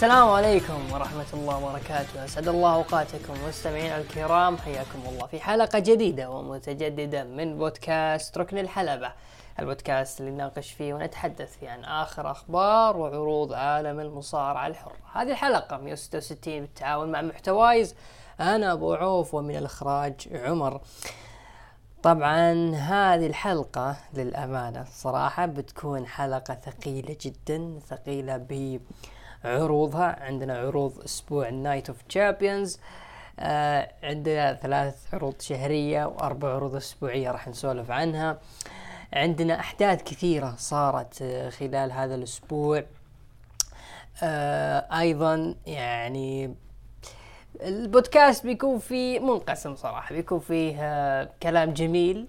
السلام عليكم ورحمة الله وبركاته. أسعد الله أوقاتكم مستمعينا الكرام. حياكم الله في حلقة جديدة ومتجددة من بودكاست ركن الحلبة. البودكاست اللي نناقش فيه ونتحدث فيه عن آخر أخبار وعروض عالم المصارعة الحرة. هذه الحلقة 166 بالتعاون مع محتوايز. أنا أبو عوف ومن الإخراج عمر. طبعا هذه الحلقة للأمانة صراحة بتكون حلقة ثقيلة جدا ثقيلة بعروضها عندنا عروض أسبوع ال Night of Champions عندنا ثلاث عروض شهرية وأربع عروض أسبوعية راح نسولف عنها. عندنا أحداث كثيرة صارت آه، خلال هذا الأسبوع. آه، أيضا يعني البودكاست بيكون فيه منقسم صراحة بيكون فيه آه، كلام جميل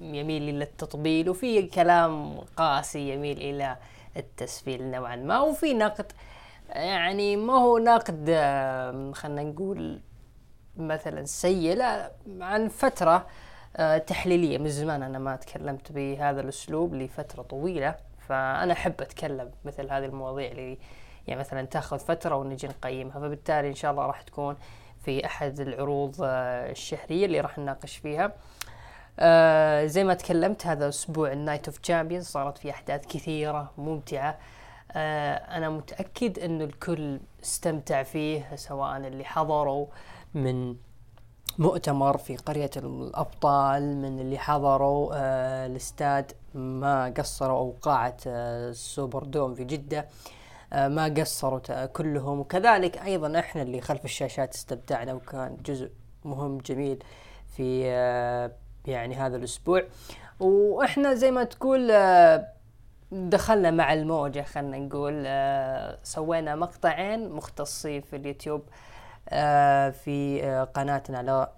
يميل إلى التطبيل وفي كلام قاسي يميل إلى التسفيل نوعا ما. وفي نقد يعني ما هو نقد خلينا نقول مثلا سيء لا عن فترة آه، تحليلية. من زمان أنا ما تكلمت بهذا الأسلوب لفترة طويلة فأنا أحب أتكلم مثل هذه المواضيع اللي يعني مثلا تأخذ فترة ونجي نقيمها. فبالتالي إن شاء الله راح تكون في أحد العروض آه، الشهرية اللي راح نناقش فيها. آه زي ما تكلمت هذا أسبوع ال Night of Champions صارت فيه أحداث كثيرة ممتعة. آه أنا متأكد أنه الكل استمتع فيه سواء اللي حضروا من مؤتمر في قرية الأبطال من اللي حضروا آه الاستاد ما قصروا أو قاعة آه ال Super Dome في جدة آه ما قصروا كلهم. وكذلك أيضا إحنا اللي خلف الشاشات استمتعنا وكان جزء مهم جميل في آه يعني هذا الأسبوع. وإحنا زي ما تقول آه دخلنا مع الموجة خلنا نقول آه سوينا مقطعين مختصين في اليوتيوب آه في قناتنا على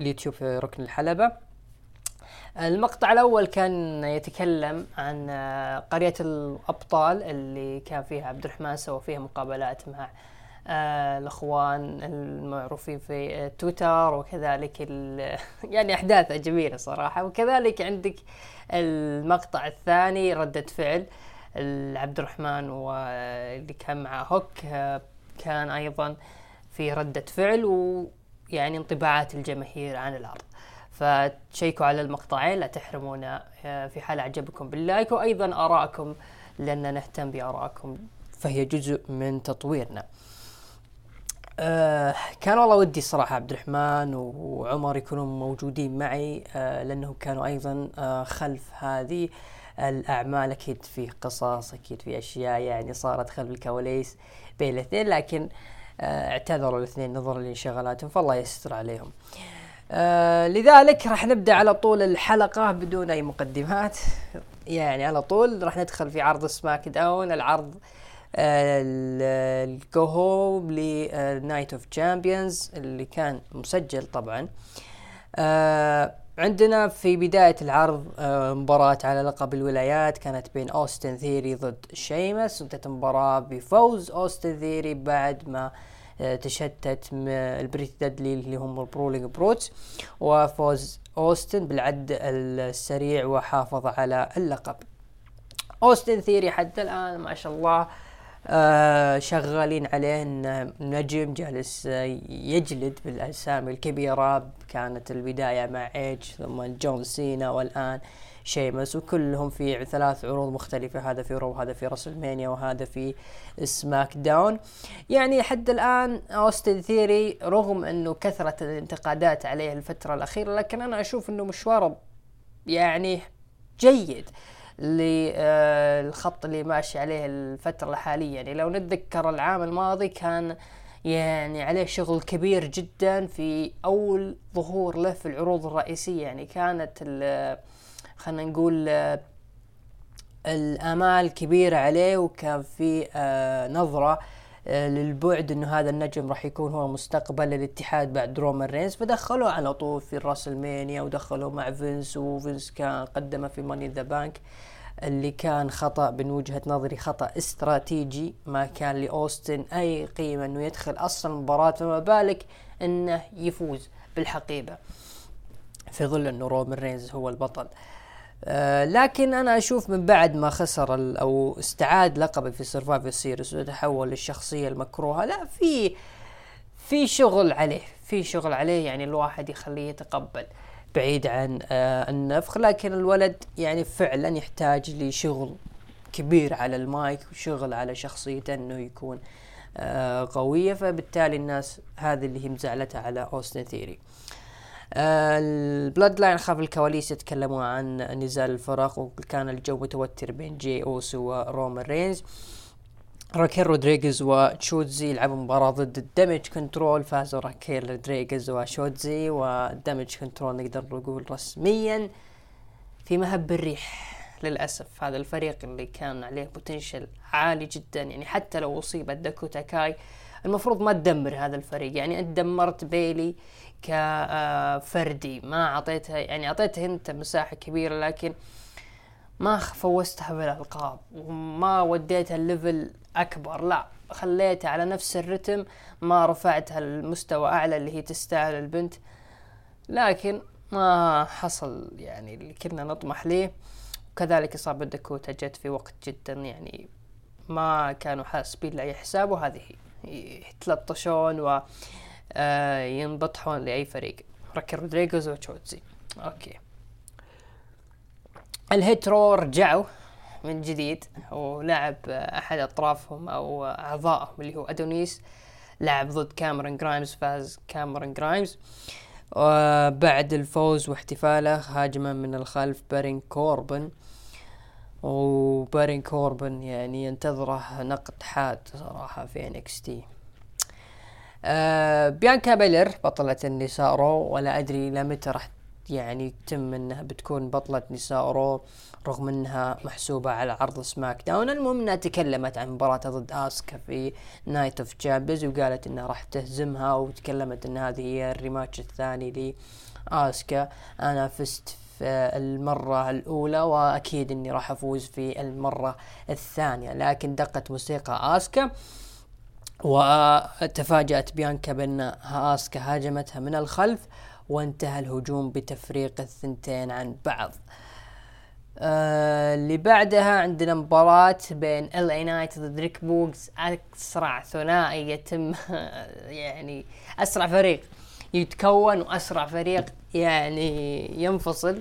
اليوتيوب في ركن الحلبة. المقطع الأول كان يتكلم عن قرية الأبطال اللي كان فيها عبد الرحمن سوى فيها مقابلات مع آه، الأخوان المعروفين في تويتر وكذلك يعني أحداث جميلة صراحة. وكذلك عندك المقطع الثاني ردة فعل عبد الرحمن واللي كان مع هوك آه، كان أيضا في ردة فعل ويعني انطباعات الجماهير عن العرض. فتشيكوا على المقطعين لا تحرمونا. آه، في حال عجبكم بال like وأيضا ارائكم لأن نهتم بارائكم فهي جزء من تطويرنا. آه كان والله ودي صراحة عبد الرحمن وعمر يكونوا موجودين معي آه لأنهم كانوا أيضا آه خلف هذه الأعمال أكيد في قصص أكيد في أشياء يعني صارت خلف الكواليس بين الاثنين لكن آه اعتذروا الاثنين نظرا لانشغالاتهم فالله يستر عليهم. آه لذلك راح نبدأ على طول الحلقة بدون أي مقدمات يعني على طول راح ندخل في عرض SmackDown العرض ال go home ل Night of Champions اللي كان مسجل طبعا. آه عندنا في بداية العرض آه مباراة على لقب الولايات كانت بين أوستن ثيري ضد شيمس انتهت المباراة بفوز أوستن ثيري بعد ما آه تشتت ال Pretty Deadly اللي هم ال Brawling Brutes وفوز أوستن بالعد السريع وحافظ على اللقب. اوستن ثيري حتى الآن ما شاء الله آه شغالين عليه إنه نجم جالس آه يجلد بالاسامي الكبيرة كانت البداية مع إيدج ثم جون سينا والآن شيمس وكلهم في ثلاث عروض مختلفة هذا في رو وهذا في راسلمانيا وهذا في سماك داون. يعني حتى الآن أوستن ثيري رغم أنه كثرة الانتقادات عليه الفترة الأخيرة لكن أنا أشوف أنه مشواره يعني جيد. للخط اللي ماشي عليه الفترة الحالية. يعني لو نتذكر العام الماضي كان يعني عليه شغل كبير جدا في أول ظهور له في العروض الرئيسية. يعني كانت خلينا نقول آه، الآمال كبيرة عليه وكان في آه، نظرة آه، للبعد إنه هذا النجم راح يكون هو مستقبل الاتحاد بعد رومان رينز. فدخلوه على طول في الراسلمانيا ودخلوه مع فينس وفينس كان قدمه في ماني ذا بانك اللي كان خطأ من وجهة نظري خطأ استراتيجي ما كان لأوستن أي قيمة أنه يدخل أصلا المباراة فما بالك أنه يفوز بالحقيبة. في ظل أنه رومان رينز هو البطل. آه لكن أنا أشوف من بعد ما خسر أو استعاد لقبه في سرفايفر سيريس وتحول للشخصية المكروهة لا في في شغل عليه في شغل عليه يعني الواحد يخليه يتقبل بعيد عن آه النفخ لكن الولد يعني فعلا يحتاج لشغل كبير على المايك وشغل على شخصيته إنه يكون آه قوية فبالتالي الناس هذه اللي هي مزعلتها على أوستن ثيري. آه البلود لاين خلف الكواليس يتكلموا عن نزال الفرق وكان الجو متوتر بين جي أوسو ورومان رينز. راكيل رودريغيز وتشوتزي لعبوا مباراة ضد ال damage كنترول. فازوا راكيل رودريغيز وشوتزي وال damage كنترول نقدر نقول رسميا في مهب الريح للأسف. هذا الفريق اللي كان عليه potential عالي جدا يعني حتى لو أصيبت داكوتا كاي المفروض ما تدمر هذا الفريق. يعني أنت دمرت بيلي كفردي. ما أعطيتها يعني أعطيتها أنت مساحة كبيرة لكن ما فوزتها بالألقاب وما وديتها ال level أكبر. لا خليتها على نفس الرتم ما رفعتها لمستوى أعلى اللي هي تستاهل البنت. لكن ما حصل يعني اللي كنا نطمح ليه. وكذلك إصابة داكوتا جت في وقت جدا يعني ما كانوا حاسبين لأي حساب وهذه يتلطشون و آه، ينبطحون لأي فريق. ركي رودريغوز وتشوتزي okay. الهيت رو رجعوا من جديد ولعب أحد أطرافهم أو أعضائهم اللي هو أدونيس. لعب ضد كاميرون جرايمز فاز كاميرون جرايمز. وبعد الفوز واحتفاله هاجمه من الخلف بارون كوربن. وبارون كوربن يعني ينتظره نقد حاد صراحة في انكس تي آه بيانكا بيلير بطلة النساء رو ولا أدري إلى متى راح يعني يتم إنها بتكون بطلة نساء رو رغم إنها محسوبة على عرض سماك داون. المهم إنها تكلمت عن مباراتها ضد آسكا في نايت اوف تشامبيونز وقالت إنها راح تهزمها وتكلمت إن هذه هي ال rematch الثاني لآسكا. أنا فزت في المرة الأولى وأكيد إني راح أفوز في المرة الثانية. لكن دقت موسيقى آسكا وتفاجأت بيانكا بأن آسكا هاجمتها من الخلف وانتهى الهجوم بتفريق الثنتين عن بعض. آه اللي بعدها عندنا مباراة بين ال اي نايت ضد ريك بوكس أسرع ثنائي يتم يعني أسرع فريق يتكون وأسرع فريق يعني ينفصل.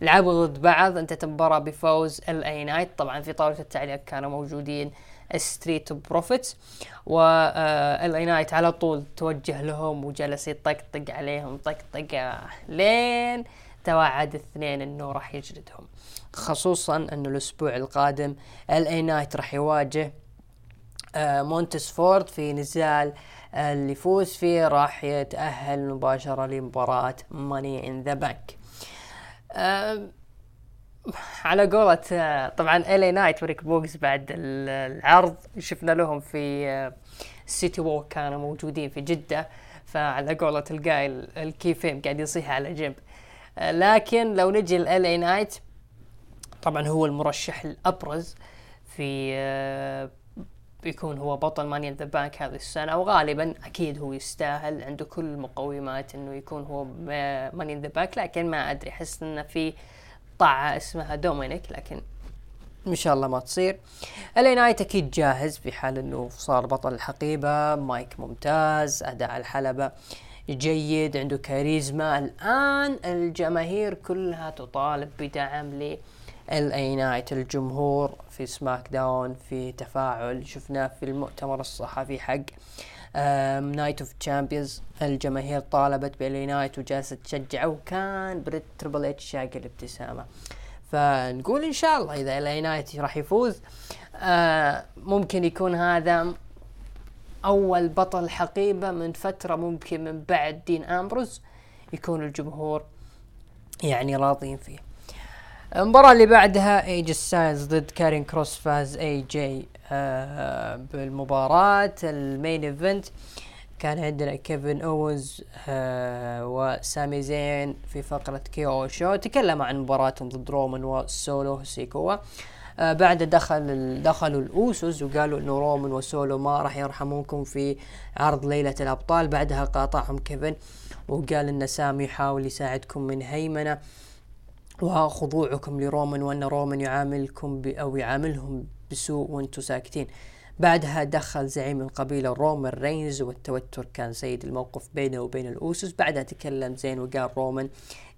لعبوا ضد بعض انتهت المباراة بفوز ال اي نايت طبعا في طاولة التعليق كانوا موجودين ستريت بروفيتس ال اي نايت على طول توجه لهم وجلس يطقطق عليهم طقطقة لين توعد الاثنين إنه راح يجلدهم. خصوصا إنه الأسبوع القادم ال اي نايت راح يواجه آه، مونتس فورد في نزال اللي يفوز فيه راح يتأهل مباشرة لمباراة ماني ان ذا بانك على قولة طبعا ال اي نايت وريك بوكس بعد العرض شفنا لهم في سيتي ووك كانوا موجودين في جدة فعلى قولة القايل الكيفين قاعد يصيح على جنب. آه، لكن لو نجي ال ال اي نايت طبعا هو المرشح الأبرز في بيكون هو بطل ماني ذا بانك هذه السنة وغالبا أكيد هو يستاهل عنده كل المقومات إنه يكون هو ماني ذا بانك لكن ما أدري أحس إنه في طاعة اسمها دومينيك لكن إن شاء الله ما تصير. ال اي نايت أكيد جاهز في حال إنه صار بطل الحقيبة. مايك ممتاز أداء الحلبة جيد عنده كاريزما. الآن الجماهير كلها تطالب بدعم LA Knight الجمهور في SmackDown في تفاعل. شفناه في المؤتمر الصحفي حق Night of Champions الجماهير طالبت ب LA Knight وجالسة تشجعه وكان بريت Triple H شاق الابتسامة. فنقول إن شاء الله إذا LA Knight راح يفوز آه ممكن يكون هذا أول بطل حقيبة من فترة ممكن من بعد دين أمبروز يكون الجمهور يعني راضين فيه. المباراة اللي بعدها AJ ستايلز ضد كارين كروس فاز AJ آه بالمباراة. ال main event كان عندنا كيفن أوينز آه وسامي زين في فقرة KO Show. تكلموا عن مباراتهم ضد رومان وسولو سيكوا. آه بعد دخل دخلوا ال Usos وقالوا إنه رومان وسولو ما راح يرحمونكم في عرض ليلة الأبطال. بعدها قاطعهم كيفن وقال إن سامي يحاول يساعدكم من هيمنة. وخضوعكم لرومان وأن رومان يعاملكم أو يعاملهم بسوء وأنتم ساكتين. بعدها دخل زعيم القبيلة رومان رينز والتوتر كان سيد الموقف بينه وبين ال Usos. بعدها تكلم زين وقال رومان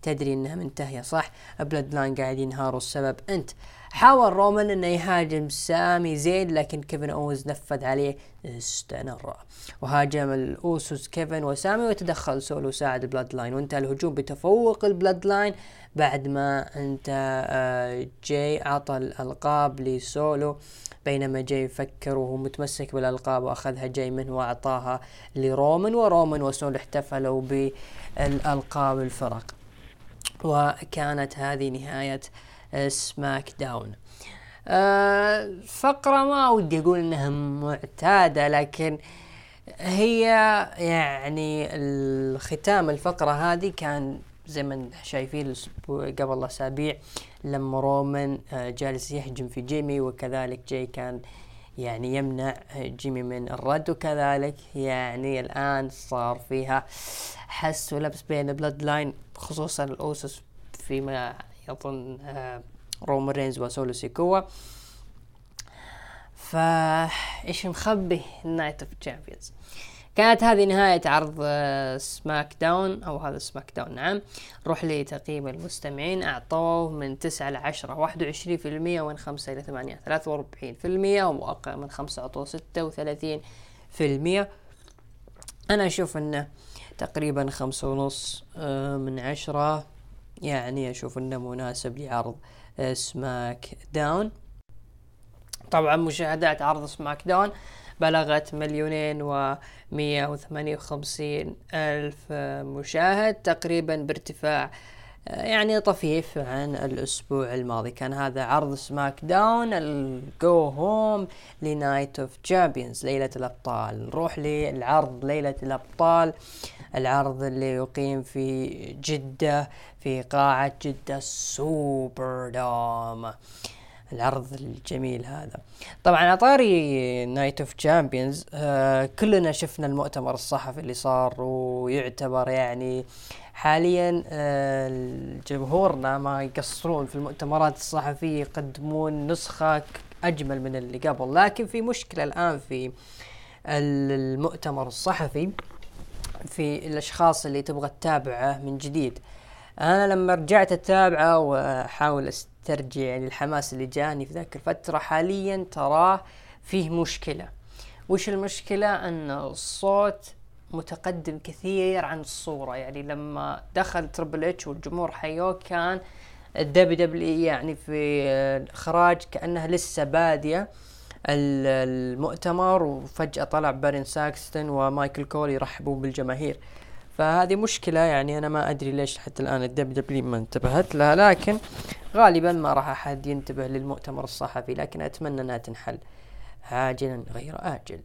تدري إنها منتهية صح؟ Bloodline قاعد ينهار والسبب أنت حاول رومان انه يهاجم سامي زين لكن كيفن أوينز نفذ عليه stunner. وهاجم ال Usos كيفن وسامي وتدخل سولو ساعد Bloodline. وانتهى الهجوم بتفوق ال Bloodline. بعد ما انت آه، جاي عطى الألقاب لسولو. بينما جاي يفكر وهو متمسك بالألقاب وأخذها جاي منه وأعطاها لرومان ورومان وسولو احتفلوا بالألقاب الفرق. وكانت هذه نهاية SmackDown. آه فقرة ما ودي أقول إنها معتادة لكن هي يعني الختام الفقرة هذه كان زي ما شايفين قبل اسابيع لما رومان آه جالس يهجم في جيمي وكذلك جاي كان يعني يمنع جيمي من الرد وكذلك يعني الآن صار فيها حس ولبس بين Bloodline خصوصا ال Usos فيما يظن آه رومان رينز وسولو سيكوا. فا إيش مخبي Night of Champions كانت هذه نهاية عرض Smack آه، Down أو هذا SmackDown نعم. روح لتقييم المستمعين أعطوه من تسعة لعشرة واحد وعشرين في المية ومن خمسة إلى ثمانية ثلاثة وأربعين في المية وأقل من خمسة أعطوه ستة وثلاثين في المية. أنا أشوف أنه تقريبا خمسة ونص آه، من عشرة يعني أشوف أنه مناسب لعرض SmackDown طبعا مشاهدات عرض SmackDown بلغت مليونين ومية وثمانية وخمسين ألف مشاهد تقريبا بارتفاع يعني طفيف عن الأسبوع الماضي. كان هذا عرض SmackDown ال go home ل Night of Champions ليلة الأبطال. نروح للعرض ليلة الأبطال. العرض اللي يقيم في جدة في قاعة جدة Super Dome. العرض الجميل هذا. طبعا على طاري Night of Champions كلنا شفنا المؤتمر الصحفي اللي صار ويعتبر يعني حاليا آه جمهورنا ما يقصرون في المؤتمرات الصحفية يقدمون نسخة أجمل من اللي قبل. لكن في مشكلة الآن في المؤتمر الصحفي في الأشخاص اللي تبغى تتابعه من جديد. أنا لما رجعت أتابعه وأحاول استرجع يعني الحماس اللي جاني في ذاك الفترة حاليا تراه فيه مشكلة. وش المشكلة؟ أن الصوت متقدم كثير عن الصورة. يعني لما دخل Triple H والجمهور حيوه كان ال WW يعني في اخراج كأنها لسه بادية. المؤتمر وفجأة طلع بايرون ساكستون ومايكل كول يرحبوا بالجماهير. فهذه مشكلة يعني أنا ما أدري ليش حتى الآن ال WWE ما انتبهت لها لكن غالبا ما راح أحد ينتبه للمؤتمر الصحفي لكن أتمنى أنها تنحل عاجلا غير آجل.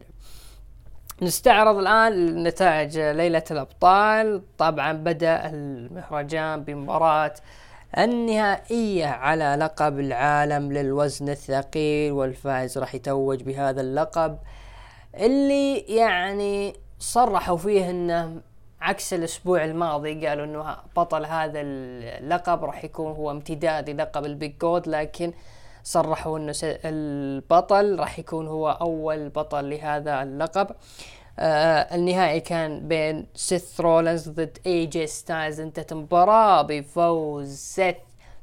نستعرض الآن نتائج ليلة الأبطال. طبعا بدأ المهرجان بمباراة النهائية على لقب العالم للوزن الثقيل والفائز راح يتوج بهذا اللقب اللي يعني صرحوا فيه إنه عكس الأسبوع الماضي قالوا إنه بطل هذا اللقب راح يكون هو امتداد للقب ال Big Gold لكن صرحوا إنه البطل راح يكون هو أول بطل لهذا اللقب. آه النهائي كان بين سيث رولنز ضد AJ ستايلز انتهت المباراة بفوز سيث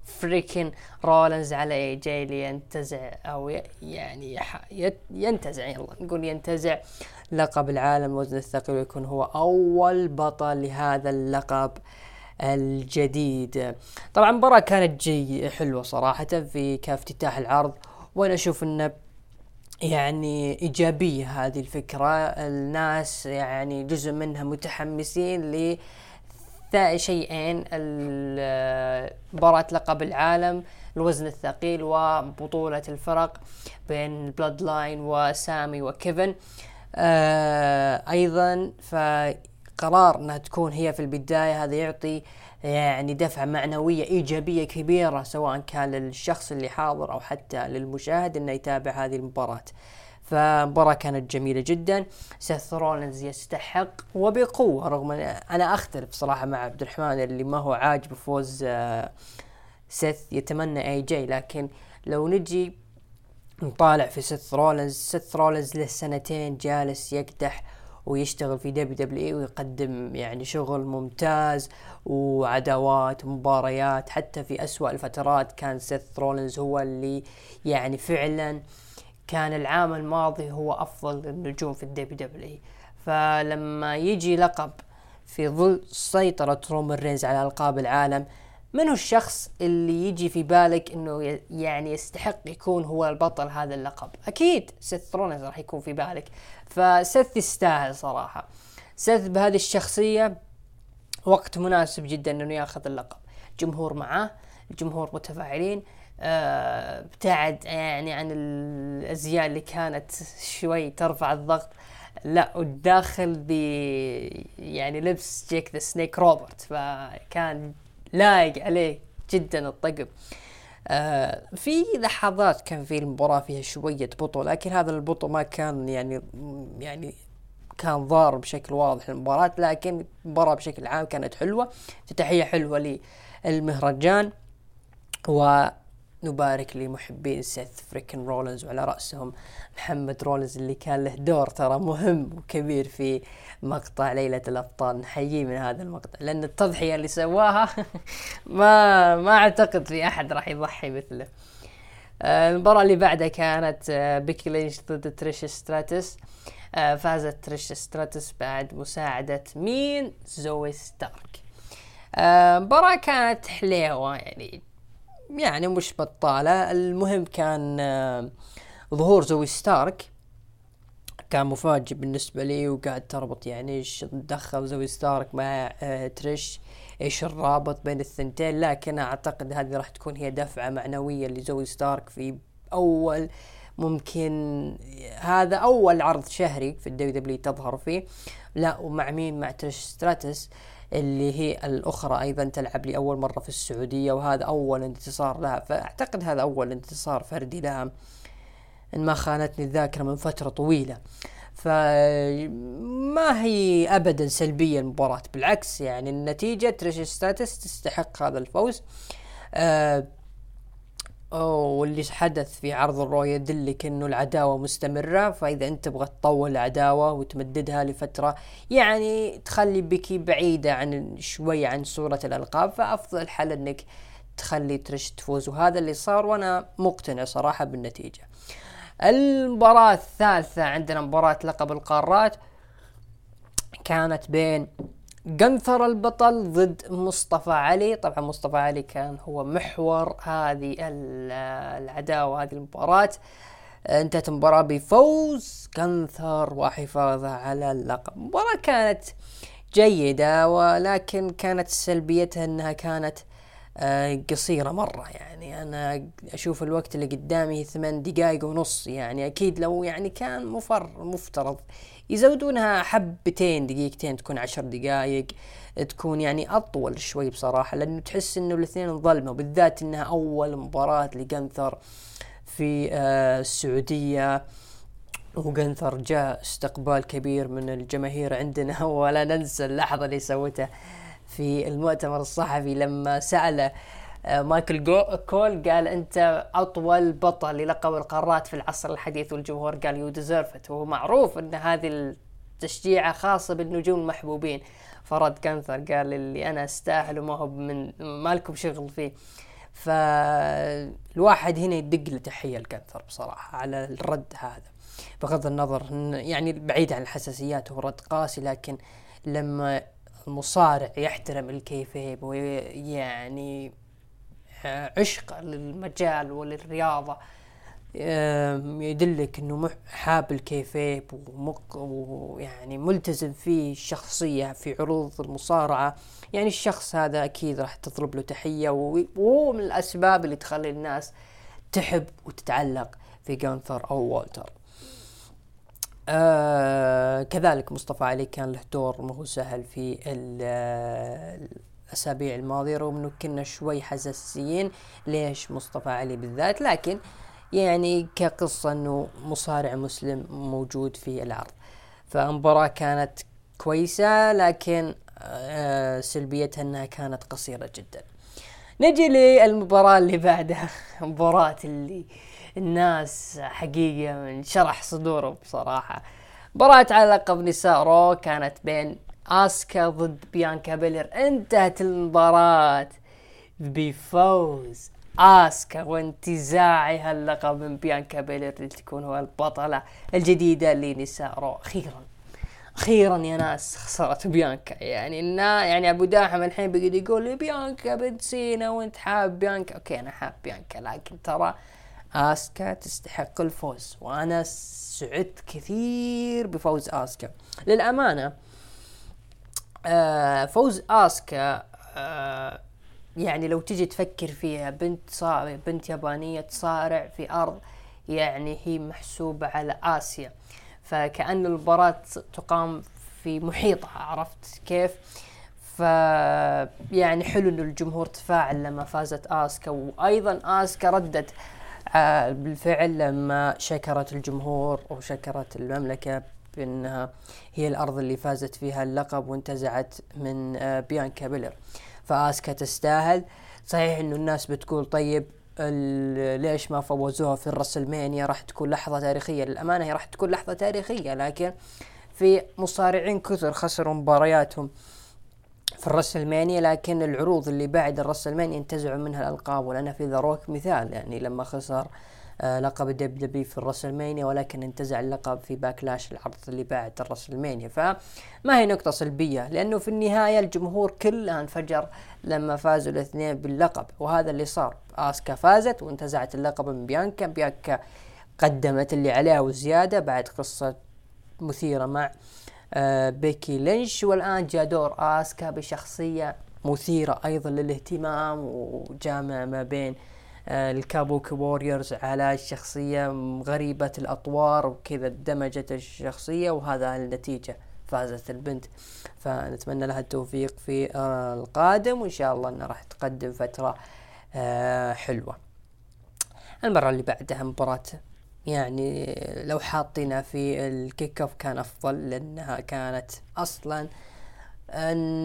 freakin رولنز على AJ لينتزع أو يعني ينتزع يلا نقول ينتزع. لقب العالم وزن الثقيل ويكون هو أول بطل لهذا اللقب الجديد. طبعا المباراة كانت جي حلوة صراحة في كافتتاح العرض وأنا أشوف إنه يعني إيجابية هذه الفكرة. الناس يعني جزء منها متحمسين ل شيئين مباراة لقب العالم الوزن الثقيل وبطولة الفرق بين بلاد لاين وسامي وكيفن. أيضا فقرار إنها تكون هي في البداية هذا يعطي يعني دفعة معنوية إيجابية كبيرة سواء كان للشخص اللي حاضر أو حتى للمشاهد أنه يتابع هذه المباراة. فمباراة كانت جميلة جدا. سيث رولنز يستحق وبقوة رغم أن أنا أختلف صراحة مع عبد الرحمن اللي ما هو عاجب فوز سيث يتمنى AJ لكن لو نجي نطالع في سيث رولنز سيث رولنز له سنتين جالس يكدح ويشتغل في WW ويقدم يعني شغل ممتاز وعداوات ومباريات. حتى في أسوأ الفترات كان سيث رولنز هو اللي يعني فعلا كان العام الماضي هو أفضل النجوم في ال WW فلما يجي لقب في ظل سيطرة رومان رينز على ألقاب العالم من هو الشخص اللي يجي في بالك إنه يعني يستحق يكون هو البطل هذا اللقب؟ أكيد سيث رولنز راح يكون في بالك. فسيث يستاهل صراحة. سيث بهذه الشخصية وقت مناسب جدا إنه ياخذ اللقب. جمهور معاه الجمهور متفاعلين آه، ابتعد يعني عن الأزياء اللي كانت شوي ترفع الضغط. لا وداخل ب يعني لبس جيك ذا سنيك روبرت فكان لايق عليه جدا الطقم. آه في لحظات كان في المباراة فيها شوية بطء لكن هذا البطء ما كان يعني يعني كان ضار بشكل واضح المباراة لكن المباراة بشكل عام كانت حلوة. افتتاحية حلوة للمهرجان و نبارك لمحبين سيث freakin رولنز وعلى رأسهم محمد رولنز اللي كان له دور ترى مهم وكبير في مقطع ليلة الأبطال. نحييه من هذا المقطع لأن التضحية اللي سواها ما ما أعتقد في أحد راح يضحي مثله. آه، المباراة اللي بعدها كانت آه، بيكي لينش ضد تريش ستراتس. آه، فازت تريش ستراتس بعد مساعدة مين؟ زوي ستارك. المباراة كانت حليوة يعني يعني مش بطالة. المهم كان آه، ظهور زوي ستارك. كان مفاجئ بالنسبة لي وقاعد تربط يعني إيش دخل زوي ستارك مع آه، تريش إيش الرابط بين الثنتين. لكن أعتقد هذه راح تكون هي دفعة معنوية لزوي ستارك في أول ممكن هذا أول عرض شهري في ال WW تظهر فيه. لا ومع مين؟ مع تريش ستراتس. اللي هي الأخرى أيضا تلعب لأول مرة في السعودية وهذا أول انتصار لها. فأعتقد هذا أول انتصار فردي لها. إن ما خانتني الذاكرة من فترة طويلة. فما هي ابدا سلبية المباراة. بالعكس يعني النتيجة تريش ستراتس تستحق هذا الفوز. آه واللي حدث في عرض الرو يدلك إنه العداوة مستمرة فإذا أنت تبغى تطول العداوة وتمددها لفترة يعني تخلي بيكي بعيدة عن شوي عن صورة الألقاب فأفضل حل إنك تخلي ترش تفوز وهذا اللي صار وأنا مقتنع صراحة بالنتيجة. المباراة الثالثة عندنا مباراة لقب القارات كانت بين قنثر البطل ضد مصطفى علي. طبعا مصطفى علي كان هو محور هذه العداوة هذه المباراة. انتهت المباراة بفوز قنثر وحفاظه على اللقب. المباراة كانت جيدة ولكن كانت سلبيتها إنها كانت قصيرة مرة يعني. أنا أشوف الوقت اللي قدامي ثمان دقايق ونص يعني. أكيد لو يعني كان مفر مفترض. يزودونها حبتين دقيقتين تكون عشر دقائق تكون يعني أطول شوي بصراحة لأنه تحس إنه الاثنين ظلموا بالذات إنها أول مباراة لجنثر في آه السعودية. وقانثر جاء استقبال كبير من الجماهير عندنا. ولا ننسى اللحظة اللي سوتها. في المؤتمر الصحفي لما سأله آه، مايكل كول قال أنت أطول بطل للقب القارات في العصر الحديث والجمهور قال you deserve وهو معروف إن هذه التشجيعه خاصه بالنجوم المحبوبين. فرد قانثر قال اللي أنا أستاهل وما هو من ما لكم شغل فيه. فالواحد هنا يدق له تحية لكانثر بصراحة على الرد هذا بغض النظر يعني بعيد عن الحساسيات هو رد قاسي لكن لما المصارع يحترم الكيفيب ويعني عشق للمجال وللرياضة يدلك إنه حاب الكيفيب ومق ويعني ملتزم فيه الشخصية في عروض المصارعة. يعني الشخص هذا أكيد راح تطلب له تحية وهو من الأسباب اللي تخلي الناس تحب وتتعلق في جانثر أو والتر. آه كذلك مصطفى علي كان له دور ما هو سهل في الأسابيع الماضية رغم إنه كنا شوي حساسين ليش مصطفى علي بالذات لكن يعني كقصة إنه مصارع مسلم موجود في العرض فالمباراه كانت كويسة لكن آه، سلبيتها إنها كانت قصيرة جدا. نجي للمباراة اللي بعدها مباراة اللي الناس حقيقة من شرح صدورهم بصراحة. مباراة على لقب نساء رو كانت بين آسكا ضد بيانكا بيلر. انتهت المباراة بفوز آسكا وانتزاعها اللقب من بيانكا بيلر لتكون هو البطلة الجديدة لنساء رو. أخيرا أخيرا يا ناس خسرت بيانكا. يعني النا يعني أبو داحم الحين بيقعد يقول لي بيانكا بنت سينا وانت حاب بيانكا. أوكي أنا حاب بيانكا لكن ترى آسكا تستحق الفوز وأنا سعدت كثير بفوز آسكا. للأمانة آه فوز آسكا آه يعني لو تجي تفكر فيها بنت صا... بنت يابانية تصارع في أرض يعني هي محسوبة على آسيا. فكأن المباراة تقام في محيطها عرفت كيف؟ ف يعني حلو انه الجمهور تفاعل لما فازت آسكا. وأيضا آسكا ردت بالفعل لما شكرت الجمهور وشكرت المملكة بأنها هي الأرض اللي فازت فيها اللقب وانتزعت من آه، بيانكا بيلر. فآسكا تستاهل. صحيح إنه الناس بتقول طيب ليش ما فوزوها في الرسلمانيا؟ راح تكون لحظة تاريخية. للأمانة هي راح تكون لحظة تاريخية لكن في مصارعين كثر خسروا مبارياتهم. في الرسلمانيا لكن العروض اللي بعد الرسلمانيا انتزعوا منها الألقاب. ولنا في ذا روك مثال يعني لما خسر آه لقب الدب دبي في الرسلمانيا ولكن انتزع اللقب في باكلاش العرض اللي بعد الرسلمانيا فما هي نقطة سلبية لأنه في النهاية الجمهور كله انفجر لما فازوا الاثنين باللقب. وهذا اللي صار. آسكا فازت وانتزعت اللقب من بيانكا. بيانكا قدمت اللي عليها وزيادة بعد قصة مثيرة مع بيكي لينش والآن جاء دور آسكا بشخصية مثيرة أيضا للاهتمام وجامع ما بين آه ال Kabuki Warriors على شخصية غريبة الأطوار وكذا دمجت الشخصية وهذا النتيجة فازت البنت. فنتمنى لها التوفيق في آه القادم وإن شاء الله أنها راح تقدم فترة آه حلوة. المرة اللي بعدها مباراة يعني لو حاطينها في ال kick-off كان أفضل لأنها كانت أصلا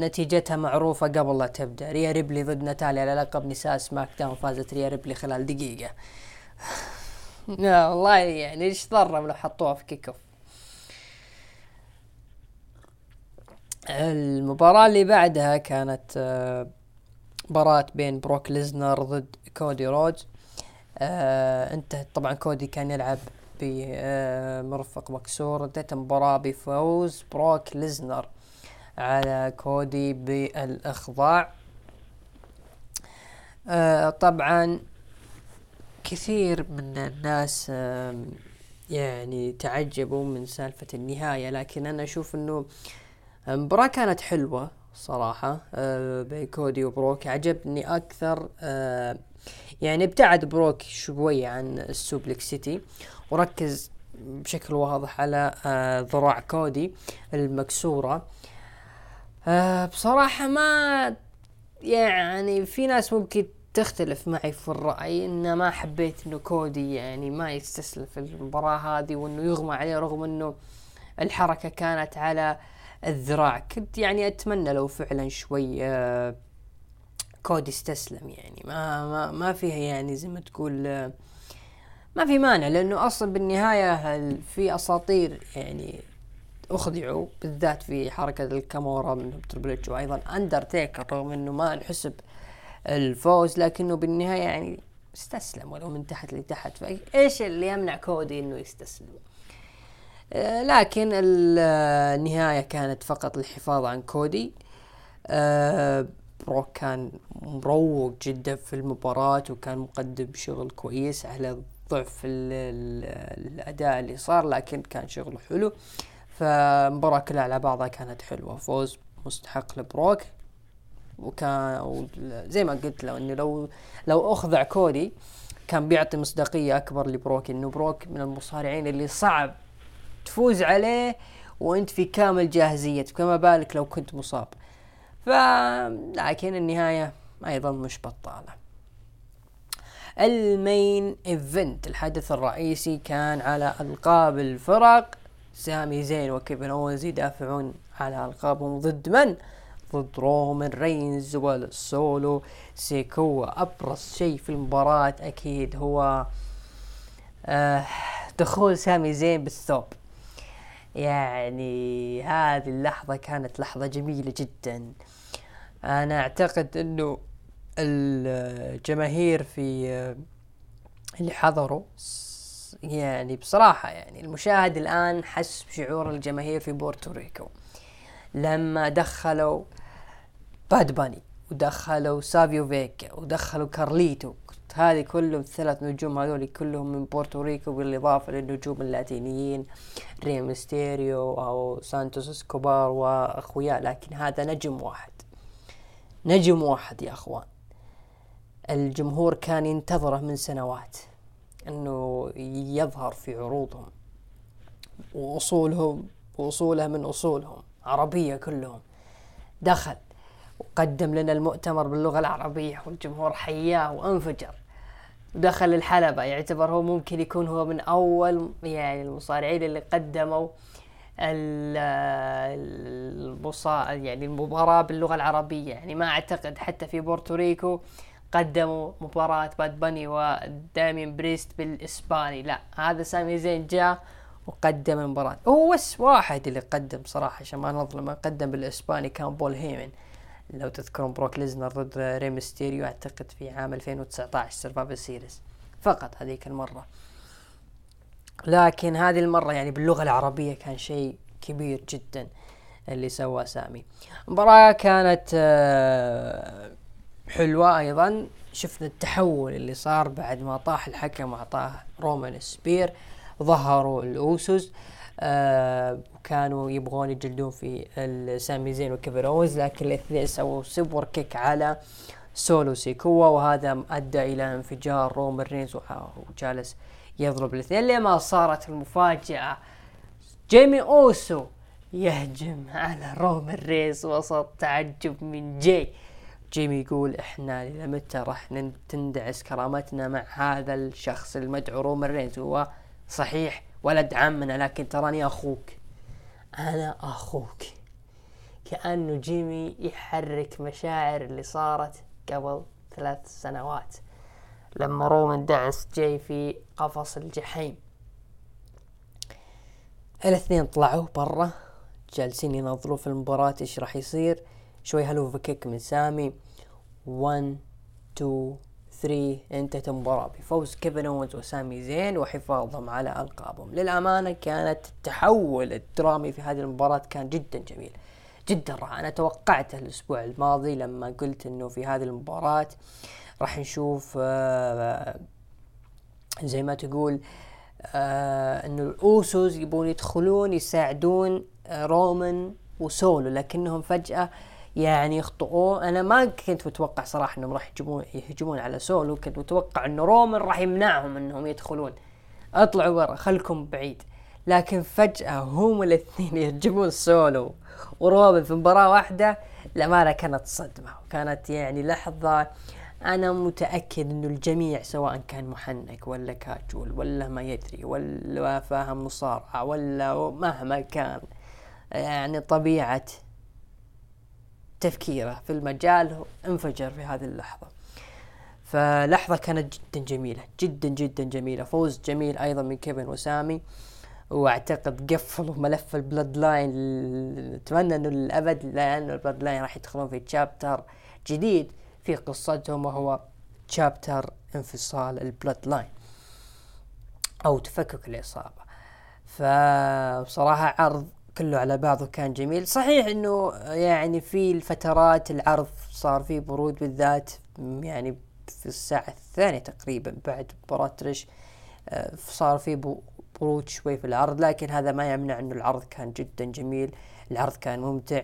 نتيجتها معروفة قبل لا تبدأ. ريا ريبلي ضد ناتاليا على لقب نساء سماك داون فازت ريا ريبلي خلال دقيقة. لا والله يعني إيش ضرهم لو حطوها في kick-off المباراة اللي بعدها كانت آه، مباراة بين بروك ليزنر ضد كودي رودز. آه انتهت طبعا كودي كان يلعب بمرفق آه مكسور انتهت المباراة بفوز بروك ليزنر على كودي بالإخضاع. آه طبعا كثير من الناس آه يعني تعجبوا من سالفة النهاية لكن أنا أشوف إنه المباراة كانت حلوة صراحة آه بين كودي وبروك. عجبني أكثر آه يعني ابتعد بروك شوي عن ال Suplex City وركز بشكل واضح على آه ذراع كودي المكسورة. آه بصراحة ما يعني في ناس ممكن تختلف معي في الرأي ان ما حبيت إنه كودي يعني ما يستسلم في المباراة هذه وإنه يغمى عليه رغم إنه الحركة كانت على الذراع. كنت يعني أتمنى لو فعلا شوي آه كودي استسلم يعني. ما ما ما فيها يعني زي ما تقول آه ما في مانع لأنه أصلا بالنهاية في أساطير يعني أخضعوا بالذات في حركة الكامورا من Triple H وأيضا اندرتيكر رغم إنه ما انحسب الفوز لكنه بالنهاية يعني استسلم ولو من تحت لتحت. فايش اللي يمنع كودي إنه يستسلم؟ آه لكن النهاية كانت فقط للحفاظ عن كودي. آه بروك كان مروق جدا في المباراة وكان مقدم شغل كويس على ضعف الأداء اللي صار لكن كان شغله حلو. فالمباراة كلها على بعضها كانت حلوة. فوز مستحق لبروك. وكان زي ما قلت لو إنه لو لو اخضع كودي كان بيعطي مصداقية أكبر لبروك إنه بروك من المصارعين اللي صعب تفوز عليه وأنت في كامل جاهزيتك. فما بالك لو كنت مصاب. لكن النهاية أيضا مش بطالة. ال main event الحدث الرئيسي كان على ألقاب الفرق. سامي زين وكيفن اونز يدافعون على ألقابهم ضد من؟ ضد رومان رينز والسولو سيكوا أبرز شيء في المباراة أكيد هو آه دخول سامي زين بالثوب. يعني هذه اللحظة كانت لحظة جميلة جدا. أنا أعتقد إنه الجماهير في اللي حضروا يعني بصراحة يعني المشاهد الآن حس بشعور الجماهير في بورتوريكو لما دخلوا باد باني ودخلوا سافيو فيغا ودخلوا كارليتو هذه كلهم الثلاث نجوم هذول كلهم من بورتوريكو بالإضافة للنجوم اللاتينيين ري مستيريو أو سانتوس إسكوبار وأخوياه لكن هذا نجم واحد. نجم واحد يا أخوان. الجمهور كان ينتظره من سنوات أنه يظهر في عروضهم وأصولهم وأصوله من أصولهم عربية كلهم. دخل وقدم لنا المؤتمر باللغة العربية والجمهور حياه وانفجر. ودخل الحلبة يعتبر هو ممكن يكون هو من أول يعني المصارعين اللي قدموا المصا يعني المباراة باللغة العربية. يعني ما أعتقد حتى في بورتوريكو قدموا مباراة باد باني ودامين بريست بالإسباني. لا هذا سامي زين جاء وقدم المباراة. هو بس واحد اللي قدم صراحة عشان ما نظلم قدم بالإسباني كان بول هيمن. لو تذكرون بروك ليزنر ضد ري مستيريو أعتقد في عام 2019 Survivor Series فقط هذيك المرة. لكن هذه المرة يعني باللغة العربية كان شيء كبير جدا اللي سواه سامي. المباراة كانت آه، حلوة أيضا. شفنا التحول اللي صار بعد ما طاح الحكم واعطاه رومان spear ظهروا الأوسوس آه وكانوا يبغون يجلدون في سامي زين وكيفن اونز لكن الاثنين سووا superkick على سولو سيكوا وهذا أدى إلى انفجار رومان رينز وجالس يضرب الاثنين. لما صارت المفاجأة؟ جيمي أوسو يهجم على رومان رينز وسط تعجب من جي. جيمي يقول إحنا لمتى راح تندعس كرامتنا مع هذا الشخص المدعو رومان رينز هو صحيح ولد عمنا لكن تراني أخوك. أنا أخوك. كأنه جيمي يحرك مشاعر اللي صارت قبل ثلاث سنوات. لما رومان دعس جاي في قفص الجحيم. الاثنين طلعوا برا جالسين ينظروا في المباراة إيش راح يصير. شوي Helluva Kick من سامي. 1 2 3 انتهت المباراة. بفوز كيفن اونز وسامي زين وحفاظهم على ألقابهم. للأمانة كانت التحول الدرامي في هذه المباراة كان جدا جميل جدا رائع. أنا توقعته الأسبوع الماضي لما قلت إنه في هذه المباراة راح نشوف آه زي ما تقول آه إنه الأوسوس يبون يدخلون يساعدون آه رومان وسولو لكنهم فجأة يعني يخطئوه أنا ما كنت متوقع صراحة إنهم راح يجيبون يهجمون على سولو كنت متوقع إنه رومان راح يمنعهم إنهم يدخلون. اطلعوا برا خلكم بعيد. لكن فجأة هم الاثنين يهجمون سولو وروبن في مباراة واحدة الأمانة كانت صدمة وكانت يعني لحظة أنا متأكد إنه الجميع سواء كان محنك ولا كاجول ولا ما يدري ولا فاهم مصارعة ولا مهما كان يعني طبيعة تفكيره في المجال انفجر في هذه اللحظة. فلحظة كانت جدا جميلة جدا جدا جميلة فوز جميل أيضا من كيفن وسامي وأعتقد قفلوا ملف ال Bloodline أتمنى إنه للابد لأنه ال Bloodline راح يدخلون في chapter جديد. في قصتهم وهو chapter انفصال ال Bloodline أو تفكك الإصابة. فبصراحة عرض كله على بعضه كان جميل. صحيح إنه يعني في الفترات العرض صار فيه برود بالذات يعني في الساعة الثانية تقريبا بعد مباراة تريش آه، صار في برود شوي في العرض. لكن هذا ما يمنع إنه العرض كان جدا جميل العرض كان ممتع.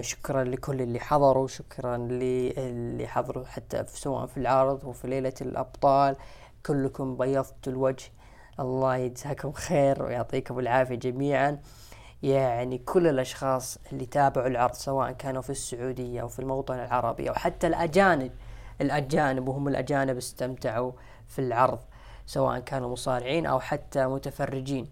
شكرا لكل اللي حضروا شكرا للي حضروا حتى سواء في العرض وفي ليلة الأبطال. كلكم بيضتوا الوجه. الله يجزاكم خير ويعطيكم العافية جميعا. يعني كل الأشخاص اللي تابعوا العرض سواء كانوا في السعودية أو في الموطن العربي أو حتى الأجانب الأجانب وهم الأجانب استمتعوا في العرض سواء كانوا مصارعين أو حتى متفرجين.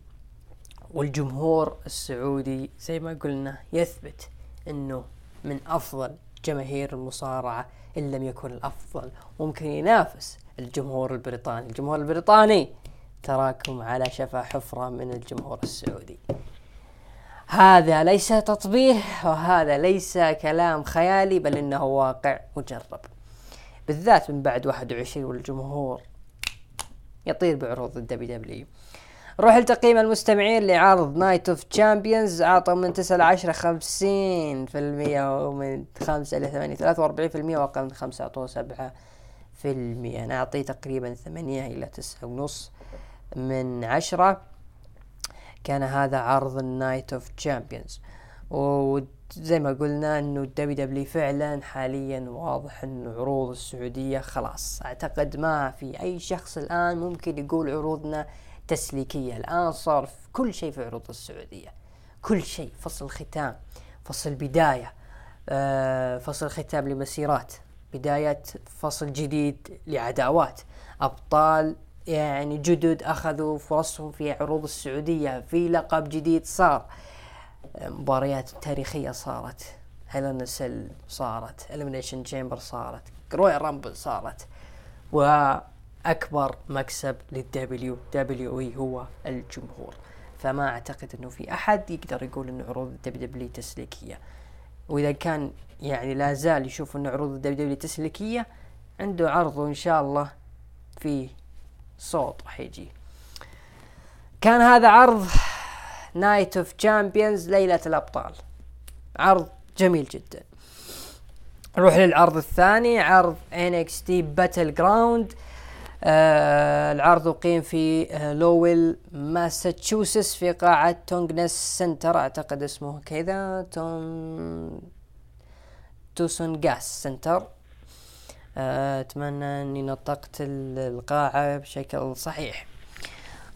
والجمهور السعودي زي ما قلنا يثبت أنه من أفضل جماهير المصارعة إن لم يكن الأفضل ممكن ينافس الجمهور البريطاني. الجمهور البريطاني تراكم على شفا حفرة من الجمهور السعودي. هذا ليس تطبيل وهذا ليس كلام خيالي بل إنه واقع مجرب. بالذات من بعد 21 والجمهور يطير بعروض ال WWE نروح لتقييم المستمعين لعرض Night of Champions اعطوا من 9 ل 10 50 في المية ومن 5 ل 8 43 في المية وأقل من 5 أعطوه 7 في المية. أنا اعطيه تقريبا 8 إلى 9 ونص من 10 كان هذا عرض ال Night of Champions وزي ما قلنا إنه ال WWE فعلا حاليا واضح إنه عروض السعودية خلاص. أعتقد ما في أي شخص الآن ممكن يقول عروضنا تسليكية الآن صار في كل شيء في عروض السعودية. كل شيء. فصل ختام. فصل بداية. آه فصل ختام لمسيرات. بداية فصل جديد لعداوات. أبطال يعني جدد أخذوا فرصهم في عروض السعودية. في لقب جديد صار. مباريات تاريخية صارت. cell صارت. Elimination Chamber صارت. Royal Rumble صارت. واكبر مكسب لل WWE هو الجمهور. فما أعتقد إنه في أحد يقدر يقول انه عروض ال WWE تسليكية. وإذا كان يعني لا زال يشوف انه عروض ال WWE تسليكية عنده عرض وان شاء الله في صوت راح يجي. كان هذا عرض Night of Champions ليلة الأبطال. عرض جميل جدا. نروح للعرض الثاني عرض NXT Battleground آه العرض أقيم في آه لويل ماساتشوستس في قاعة Tsongas Center. أعتقد اسمه كذا تون Tsongas Center. آه، أتمنى أني نطقت القاعة بشكل صحيح.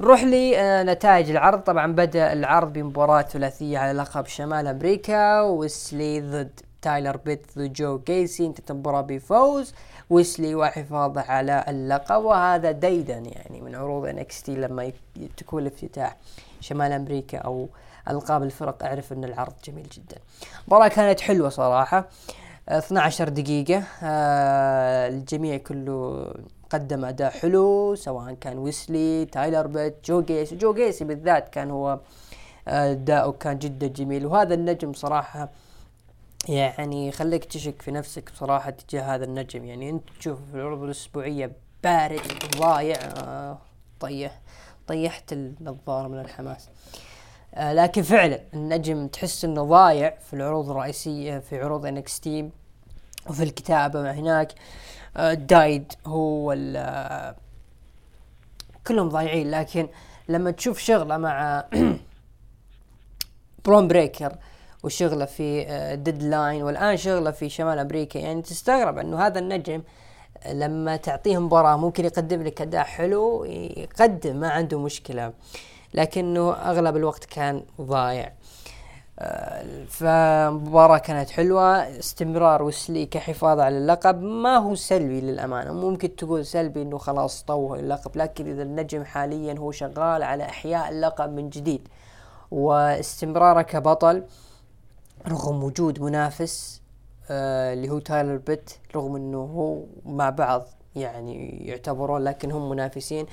نروح لنتائج العرض. طبعا بدأ العرض بمباراة ثلاثية على لقب شمال أمريكا. ويس لي ضد تايلر بيت ضد جو غيسي. انتهت المباراة بفوز. ويس لي وحفاظه على اللقب وهذا ديدن يعني من عروض NXT لما تكون الافتتاح شمال أمريكا أو ألقاب الفرق أعرف أن العرض جميل جدا. المباراة كانت حلوة صراحة 12 دقيقة آه الجميع كله قدم أداء حلو سواء كان ويسلي تايلر بيت جو جيسي جو جيسي بالذات كان هو آه، أداؤه كان جدا جميل وهذا النجم صراحة يعني يخليك تشك في نفسك بصراحة تجاه هذا النجم. يعني أنت تشوف في العروض الأسبوعية بارد ضايع آه طيح طيحت النظارة من الحماس. آه لكن فعلا النجم تحس إنه ضايع في العروض الرئيسية في عروض NXT وفي الكتابة هناك. آه دايجاك هو ال كلهم ضايعين. لكن لما تشوف شغلة مع برون بريكر وشغله في ديدلاين والآن شغله في شمال أمريكا. يعني تستغرب إنه هذا النجم لما تعطيه مباراة ممكن يقدم لك أداء حلو يقدم ما عنده مشكلة لكنه أغلب الوقت كان ضايع. فمباراة كانت حلوة استمرار وسلي كحفاظ على اللقب. ما هو سلبي للأمانة ممكن تقول سلبي إنه خلاص طوه اللقب لكن إذا النجم حاليا هو شغال على إحياء اللقب من جديد واستمراره كبطل. رغم وجود منافس آه اللي هو تايلر بيت رغم إنه هو مع بعض يعني يعتبرون لكن هم منافسين.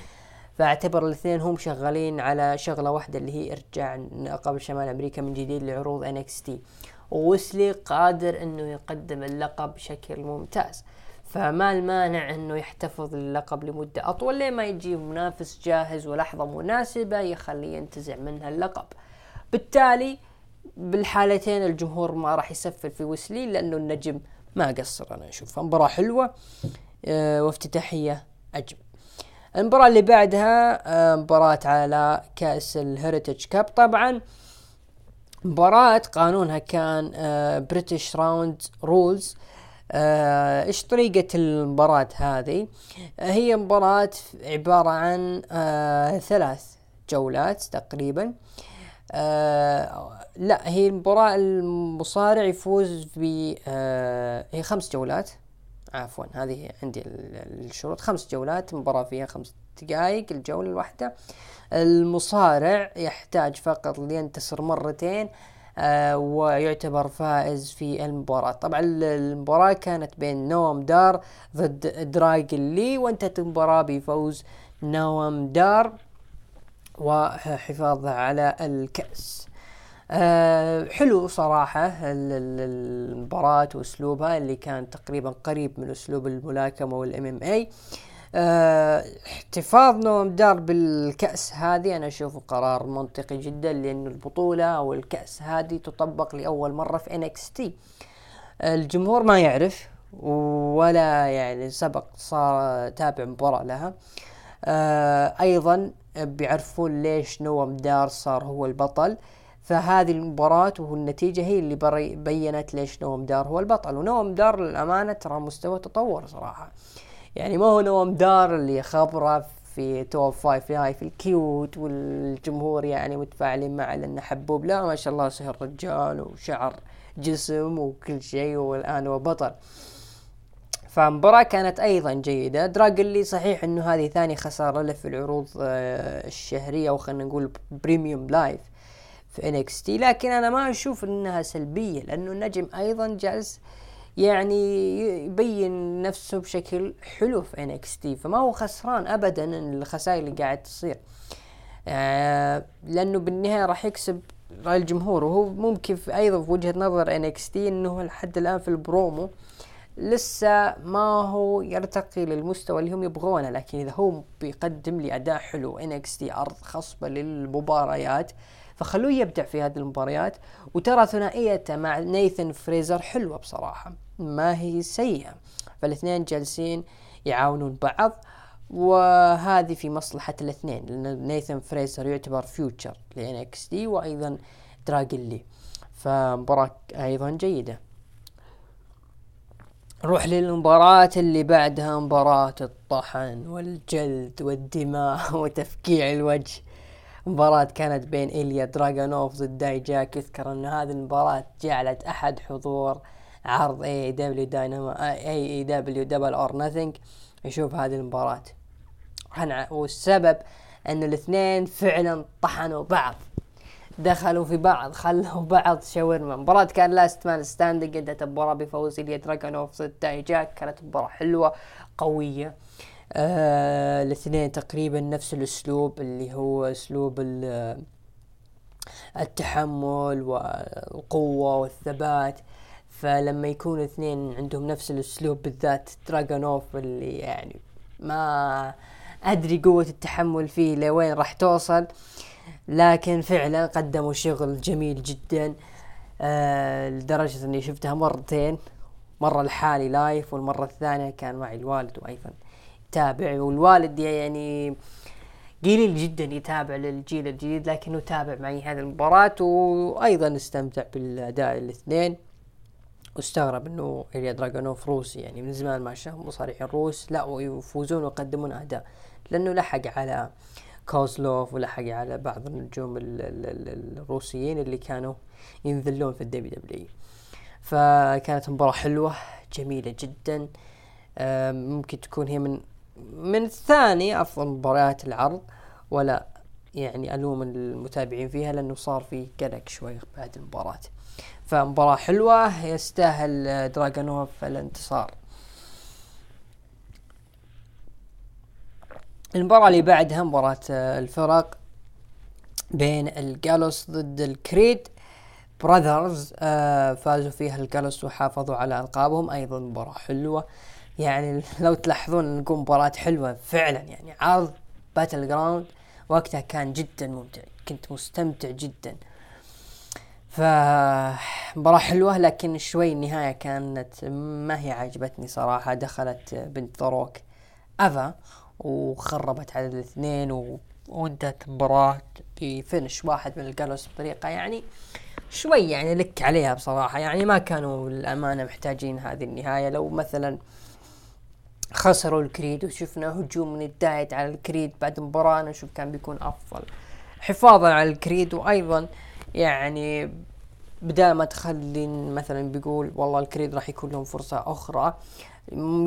فأعتبر الاثنين هم شغالين على شغلة واحدة اللي هي إرجاع قبل شمال أمريكا من جديد لعروض NXT وويسلي قادر إنه يقدم اللقب بشكل ممتاز. فما المانع إنه يحتفظ اللقب لمدة أطول لين ما يجي منافس جاهز ولحظة مناسبة يخليه ينتزع منها اللقب. بالتالي بالحالتين الجمهور ما راح يسفل في ويسلي لأنه النجم ما قصر أنا أشوف. مباراة حلوة آه وافتتاحية أجمل. المباراة اللي بعدها آه، مباراة على كأس ال heritage cup. طبعا مباراة قانونها كان British rounds rules إيش طريقة المباراة هذه؟ آه، هي مباراة عبارة عن آه ثلاث جولات تقريبا. آه لا هي المباراة المصارع يفوز ب آه هي خمس جولات. عفوا هذه عندي الشروط. خمس جولات مباراة فيها خمس دقائق الجولة الواحدة. المصارع يحتاج فقط لينتصر مرتين آه ويعتبر فائز في المباراة. طبعا المباراة كانت بين نوام دار ضد دراجن لي وانتهت المباراة بفوز نوام دار. وحفاظه على الكأس. أه حلو صراحة المباراة وأسلوبها اللي كان تقريبا قريب من أسلوب الملاكمة والإم إم اي آه احتفاظ نوم دار بالكأس هذه. أنا اشوفه قرار منطقي جدا لأن البطولة أو الكأس هذه تطبق لأول مرة في تي. الجمهور ما يعرف ولا يعني سبق صار تابع مباراة لها. آه أيضا بيعرفون ليش نوم دار صار هو البطل. فهذه المباراة والنتيجة هي اللي بينت ليش نوم دار هو البطل. ونوم دار للأمانة ترى مستوى تطور صراحة. يعني ما هو نوم دار اللي خبرة في توب فايف هاي في ال cute والجمهور يعني متفاعلين معه لأنه حبوب. لا ما شاء الله صار رجال وشعر جسم وكل شيء والآن هو بطل. فمباراة كانت أيضا جيدة. دراجن لي صحيح إنه هذه ثاني خسارة له في العروض آه، الشهرية أو خلينا نقول premium live في NXT. لكن أنا ما أشوف إنها سلبية لأنه النجم أيضا جالس يعني يبين نفسه بشكل حلو في NXT. فما هو خسران ابدا الخسائر اللي قاعد تصير. آه لأنه بالنهاية راح يكسب رأي الجمهور. وهو ممكن في أيضا في وجهة نظر NXT إنه لحد الآن في البرومو لسه ما هو يرتقي للمستوى اللي هم يبغونه لكن إذا هو بيقدم لي أداء حلو NXT أرض خصبة للمباريات فخلوه يبدع في هذه المباريات. وترى ثنائيته مع نيثن فريزر حلوة بصراحة ما هي سيئة. فالاثنين جالسين يعاونون بعض وهذه في مصلحة الاثنين لأن نيثن فريزر يعتبر future ل NXT وأيضا دراجن لي فمباراة أيضا جيدة. نروح للمباراة اللي بعدها مباراة الطحن والجلد والدماء وتفكيع الوجه. مباراة كانت بين إيليا دراغونوف ضد داي جاك يذكر أن هذه المباراة جعلت أحد حضور عرض AEW دايناما AEW Double or Nothing يشوف هذه المباراة. والسبب أن الاثنين فعلا طحنوا بعض. دخلوا في بعض خلوا بعض شاورما. مباراة كان last man standing انتهت المباراة بفوز إليا دراجونوف ضد داي جاك كانت مباراة حلوة قوية. آه الاثنين تقريبا نفس الأسلوب اللي هو أسلوب التحمل والقوة والثبات. فلما يكون اثنين عندهم نفس الأسلوب بالذات دراجونوف اللي يعني ما أدري قوة التحمل فيه لوين راح توصل. آه لكن فعلا قدموا شغل جميل جدا آه لدرجة إني شفتها مرتين مرة لحالي لايف والمرة الثانية كان معي الوالد وأيضا يتابع والوالد يعني قليل جدا يتابع للجيل الجديد لكنه تابع معي هذه المباراة وأيضا استمتع بالأداء الاثنين. واستغرب إنه إليا دراجونوف روسي يعني من زمان ما شاف مصارعين روس لا ويفوزون ويقدمون أداء لأنه لحق على كوزلوف ولحق على بعض النجوم الروسيين اللي كانوا ينذلون في ال WWE فكانت مباراة حلوة جميلة جدا. ممكن تكون هي من من ثاني أفضل مباريات العرض. ولا يعني ألوم المتابعين فيها لأنه صار في قلق شوي بعد المباراة. فمباراة حلوة يستاهل دراجونوف الانتصار. المباراة اللي بعدها مباراة آه، الفرق بين الجالوس ضد الكريد brothers آه فازوا فيها الجالوس وحافظوا على ألقابهم. أيضا مباراة حلوة. يعني لو تلاحظون نقول مباراة حلوة فعلا يعني عرض Battleground وقتها كان جدا ممتع كنت مستمتع جدا. فمباراة حلوة لكن شوي النهاية كانت ما هي عجبتني صراحة. دخلت بنت ضروك أفا. وخربت على الاثنين و... وانتهت المباراة بفنش واحد من الجالوس بطريقة يعني شوي يعني لك عليها بصراحة. يعني ما كانوا الأمانة محتاجين هذه النهاية. لو مثلا خسروا الكريد وشفنا هجوم من الدايت على الكريد بعد المباراة أنا أشوف كان بيكون أفضل. حفاظا على الكريد وأيضا يعني بدال ما تخلي مثلا بيقول والله الكريد راح يكون لهم فرصة أخرى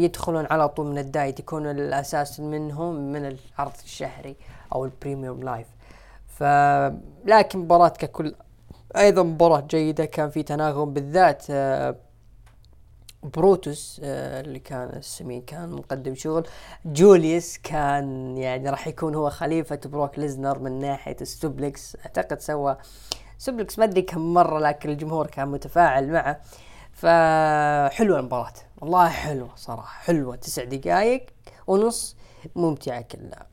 يدخلون على طول من الدايت يكون الأساس منهم من العرض الشهري أو ال premium live ف لكن مباراة ككل أيضا مباراة جيدة كان في تناغم بالذات آه، بروتوس آه، اللي كان السمين كان مقدم شغل. جوليوس كان يعني راح يكون هو خليفة بروك ليزنر من ناحية ال suplex أعتقد سوى suplex ما أدري كم مرة لكن الجمهور كان متفاعل معه. فحلوة المباراة. والله حلوة صراحة حلوة. تسع دقائق ونص ممتعة كلها.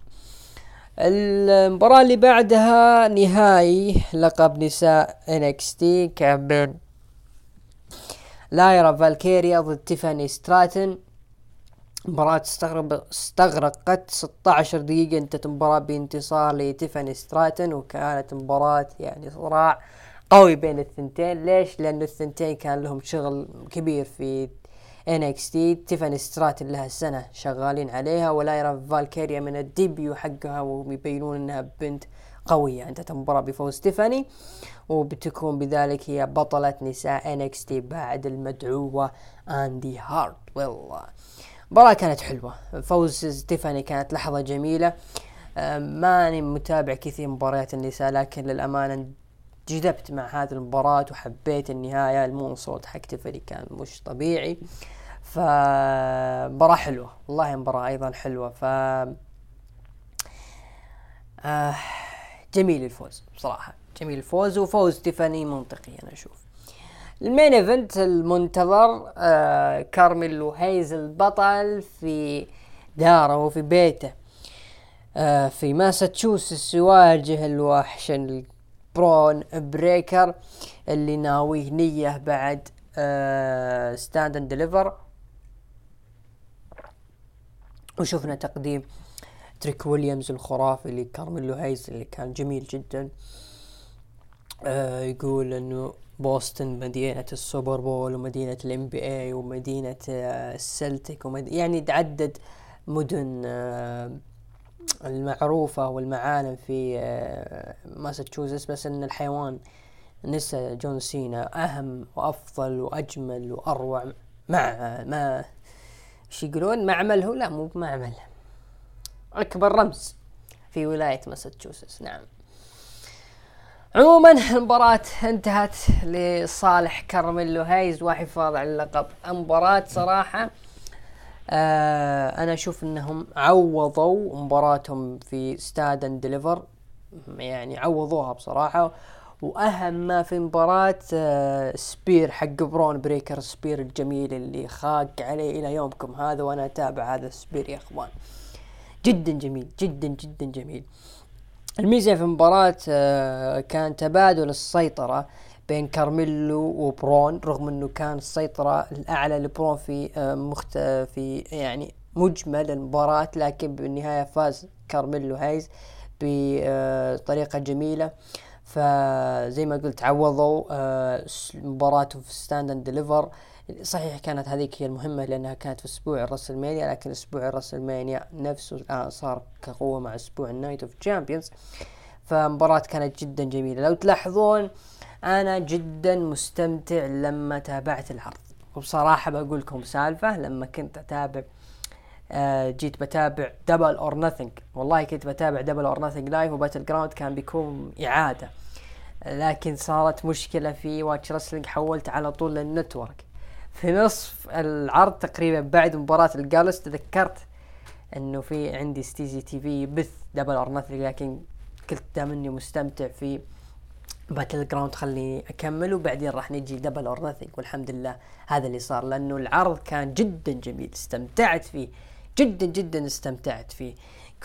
المباراة اللي بعدها نهائي لقب نساء NXT كان بين لايرا فالكيريا ضد تيفاني ستراتن. مباراة استغرب استغرقت 16 دقيقة انتهت المباراة بانتصار لتيفاني ستراتن وكانت مباراة يعني صراع قوي بين الثنتين. ليش؟ لأن الثنتين كان لهم شغل كبير في NXT تيفاني ستراتن لها سنة شغالين عليها ولايرا فالكيريا من ال debut حقها ويبينون إنها بنت قوية. انتهت المباراة بفوز تيفاني وبتكون بذلك هي بطلة نساء NXT بعد المدعوة اندي هارتويل المباراة كانت حلوة. فوز تيفاني كانت لحظة جميلة. ماني متابع كثير مباريات النساء لكن للأمانة جذبت مع هذه المباراة وحبيت النهاية ال moonsault حق تيفاني كان مش طبيعي. فمباراة حلوة والله مباراة أيضا حلوة. ف آه جميل الفوز بصراحة جميل الفوز وفوز تيفاني منطقي أنا أشوف. ال main event المنتظر آه كارميلو هيز البطل في داره وفي بيته. آه في ماساتشوستس يواجه الوحش البرون بريكر اللي ناويه نية بعد ستاند اند ديليفر وشفنا تقديم تريك ويليامز الخرافي لكارميلو هيز اللي كان جميل جدا. آه يقول إنه بوسطن مدينة السوبر بول ومدينة ال NBA ومدينة آه السلتيكس ومد... يعني تعدد مدن آه المعروفة والمعالم في آه ماساتشوستس بس إن الحيوان نسى جون سينا أهم وأفضل وأجمل وأروع. مع ما إيش يقولون؟ معلم هو؟ لا مو بمعلم. أكبر رمز في ولاية ماساتشوستس. نعم. عموما المباراة انتهت لصالح كارميلو هايز وحفاظ على اللقب. مباراة صراحة آه أنا أشوف إنهم عوضوا مباراتهم في ستاند اند ديليفر يعني عوضوها بصراحة. وأهم ما في مباراة آه spear حق برون بريكر spear الجميل اللي خاق عليه إلى يومكم هذا وأنا أتابع هذا spear يا إخوان. جدا جميل جدا جدا جميل. الميزة في المباراة آه كان تبادل السيطرة بين كارميلو وبرون رغم إنه كان السيطرة الأعلى لبرون في آه مخت في يعني مجمل المباراة لكن بالنهاية فاز كارميلو هايز بطريقة جميلة. فزي ما قلت عوضوا آه مباراته في ستاند اند ديليفر صحيح كانت هذيك هي المهمة لأنها كانت في أسبوع الرسلمانيا لكن أسبوع الرسلمانيا نفسه الآن صار كقوة مع أسبوع النايت اوف تشامبيونز فمباراة كانت جدا جميلة. لو تلاحظون أنا جدا مستمتع لما تابعت العرض. وبصراحة بقول لكم سالفة لما كنت أتابع آه جيت بتابع دبل اور نثينج والله كنت بتابع دبل اور نثينج live وباتل جراوند كان بيكون إعادة. لكن صارت مشكلة في واتش رسلينج حولت على طول لل network. في نصف العرض تقريبا بعد مباراة الجالوس تذكرت إنه في عندي STC TV بث دبل اور نثينج لكن قلت دام اني مستمتع في باتل جراوند خليني أكمل وبعدين راح نجي دبل اور نثينج والحمد لله هذا اللي صار لأنه العرض كان جدا جميل. استمتعت فيه جدا جدا استمتعت فيه.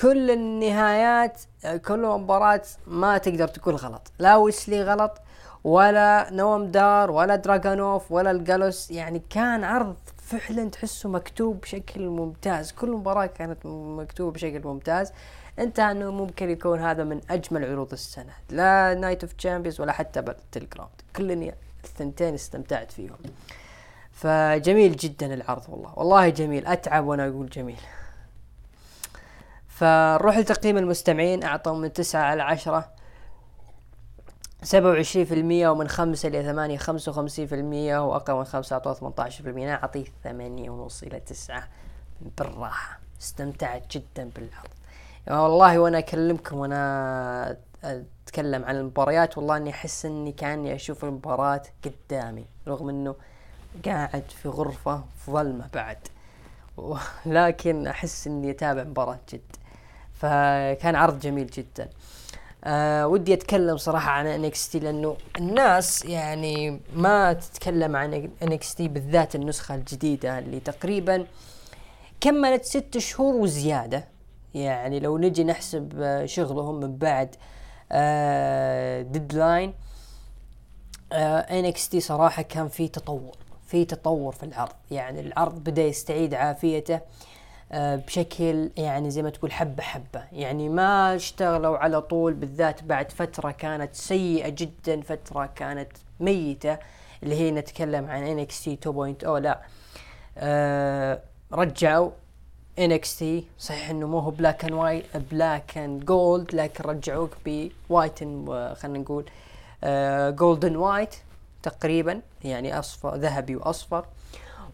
كل النهايات كل مباراة ما تقدر تقول غلط. لا ويسلي غلط ولا نوام دار ولا دراجونوف ولا الجالوس. يعني كان عرض فعلا تحسه مكتوب بشكل ممتاز. كل مباراة كانت مكتوبة بشكل ممتاز. انتهى انه ممكن يكون هذا من أجمل عروض السنة. لا نايت اوف تشامبيونز ولا حتى باتل جراوند كل الثنتين استمتعت فيهم. فجميل جدا العرض والله. والله جميل. أتعب وأنا أقول جميل. فنروح لتقييم المستمعين. أعطوا من تسعة على عشرة. سبعة وعشرين في المية ومن خمسة إلى ثمانية. خمسة وخمسين في المية وأقل من خمسة أعطوه ثمانية عشر في المية. أنا أعطيه ثمانية ونص إلى تسعة. بالراحة. استمتعت جدا بالعرض. والله وأنا أكلمكم وأنا نتكلم عن المباريات والله إني أحس إني كأني أشوف المباراة قدامي رغم إنه قاعد في غرفة في ظلمة بعد. لكن أحس إني أتابع مباراة جد. فكان عرض جميل جدا. آه ودي أتكلم صراحة عن NXT لأنه الناس يعني ما تتكلم عن NXT بالذات النسخة الجديدة اللي تقريبا كملت ست شهور وزيادة. يعني لو نجي نحسب آه، شغلهم من بعد ديدلاين آه NXT صراحة كان في تطور في تطور في العرض. يعني العرض بدأ يستعيد عافيته آه، بشكل يعني زي ما تقول حبة حبة. يعني ما اشتغلوا على طول بالذات بعد فترة كانت سيئة جدا فترة كانت ميتة. اللي هي نتكلم عن NXT 2.0 لا آه رجعوا NXT صحيح إنه مو هو black and white black and gold لكن رجعوك ب white خلينا نقول golden آه وايت تقريبا يعني أصفر ذهبي وأصفر.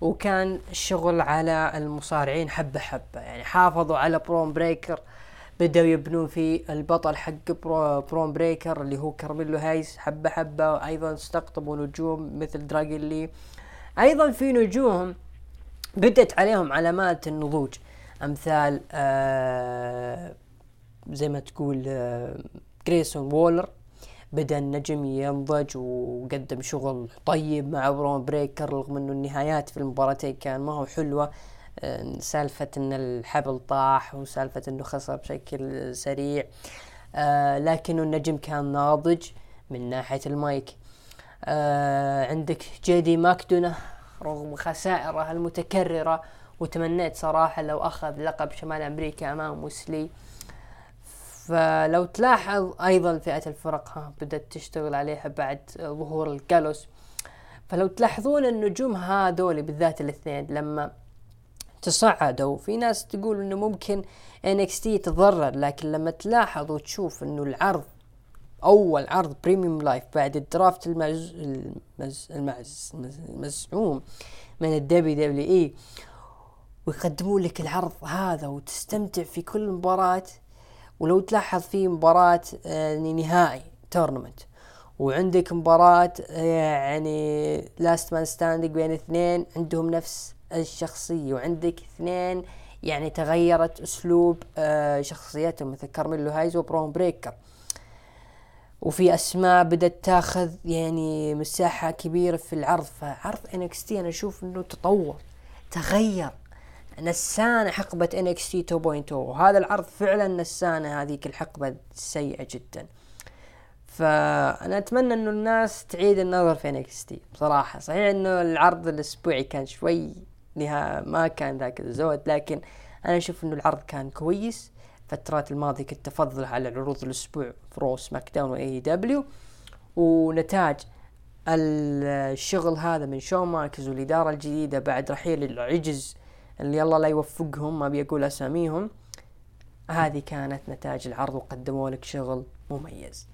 وكان الشغل على المصارعين حبة حبة يعني حافظوا على برون بريكر بدأوا يبنون في البطل حق برو برون بريكر اللي هو كارميلو هايز حبة حبة. وأيضا استقطبوا نجوم مثل دراجون لي أيضا في نجوم بدت عليهم علامات النضوج. أمثال آه زي ما تقول آه جريسون وولر. بدأ النجم ينضج وقدم شغل طيب مع برون بريكر رغم إنه النهايات في المباراتين كان ما هو حلوة. آه، سالفة إن الحبل طاح وسالفة إنه خسر بشكل سريع. لكنه النجم كان ناضج من ناحية المايك. عندك جيدي ماكدونة رغم خسائره المتكررة وتمنيت صراحة لو أخذ لقب شمال أمريكا أمام موسلي فلو تلاحظ أيضا فئة الفرق ها بدأت تشتغل عليها بعد ظهور الجالوس فلو تلاحظون النجوم هذول بالذات الاثنين لما تصعدوا في ناس تقول إنه ممكن NXT يتضرر لكن لما تلاحظ وتشوف إنه العرض أول عرض premium live بعد ال draft المز... المز... المز... المزعوم من ال WWE ويقدموا لك العرض هذا وتستمتع في كل مباراة. ولو تلاحظ في مباراة يعني نهائي tournament وعندك مباراة يعني last man standing بين اثنين عندهم نفس الشخصية. وعندك اثنين يعني تغيرت أسلوب آه، شخصيتهم مثل كارميلو هايز وبرون بريكر. وفي أسماء بدأت تاخذ يعني مساحة كبيرة في العرض. فعرض انكستي أنا أشوف إنه تطور تغير. نسانة حقبة NXT 2.0 وهذا العرض فعلا نسانة هذيك الحقبة السيئة جدا. فأنا أتمنى أنه الناس تعيد النظر في NXT بصراحة صحيح أنه العرض الأسبوعي كان شوي لها ما كان ذاك الزود لكن أنا أشوف أنه العرض كان كويس. الفترات الماضية كنت أفضل على العروض الأسبوع في رو سماك داون وإي دبليو ونتاج الشغل هذا من شون مايكلز والإدارة الجديدة بعد رحيل العجز اللي الله لا يوفقهم ما بيقول أساميهم. هذه كانت نتائج العرض وقدموا لك شغل مميز.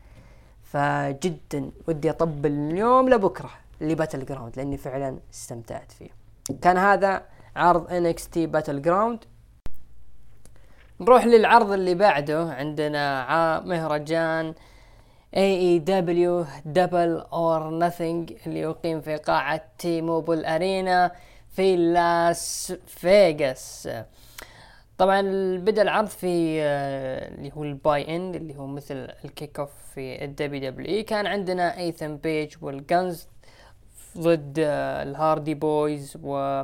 فجدا ودي أطبل اليوم لبكرة ل Battleground لأني فعلا استمتعت فيه. كان هذا عرض NXT Battleground. نروح للعرض اللي بعده. عندنا مهرجان AEW Double or Nothing اللي يقيم في قاعة T-Mobile Arena في لاس فيغاس طبعا بدأ العرض في آه، اللي هو ال Buy In اللي هو مثل ال Kickoff في ال WWE كان عندنا ايثن بيج وال Gunns ضد آه، ال Hardy Boyz و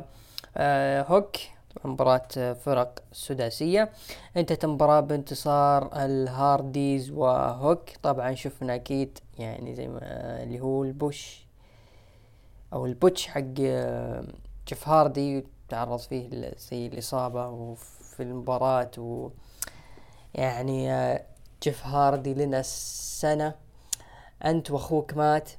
آه، هوك مباراة فرق سداسية. انتهت المباراة بانتصار الهارديز وهوك طبعا شفنا أكيد يعني زي ما اللي هو ال push أو ال botch حق جيف هاردي تعرض فيه زي الإصابة وفي المباراة و يعني آه، جيف هاردي لنا سنة أنت وأخوك مات.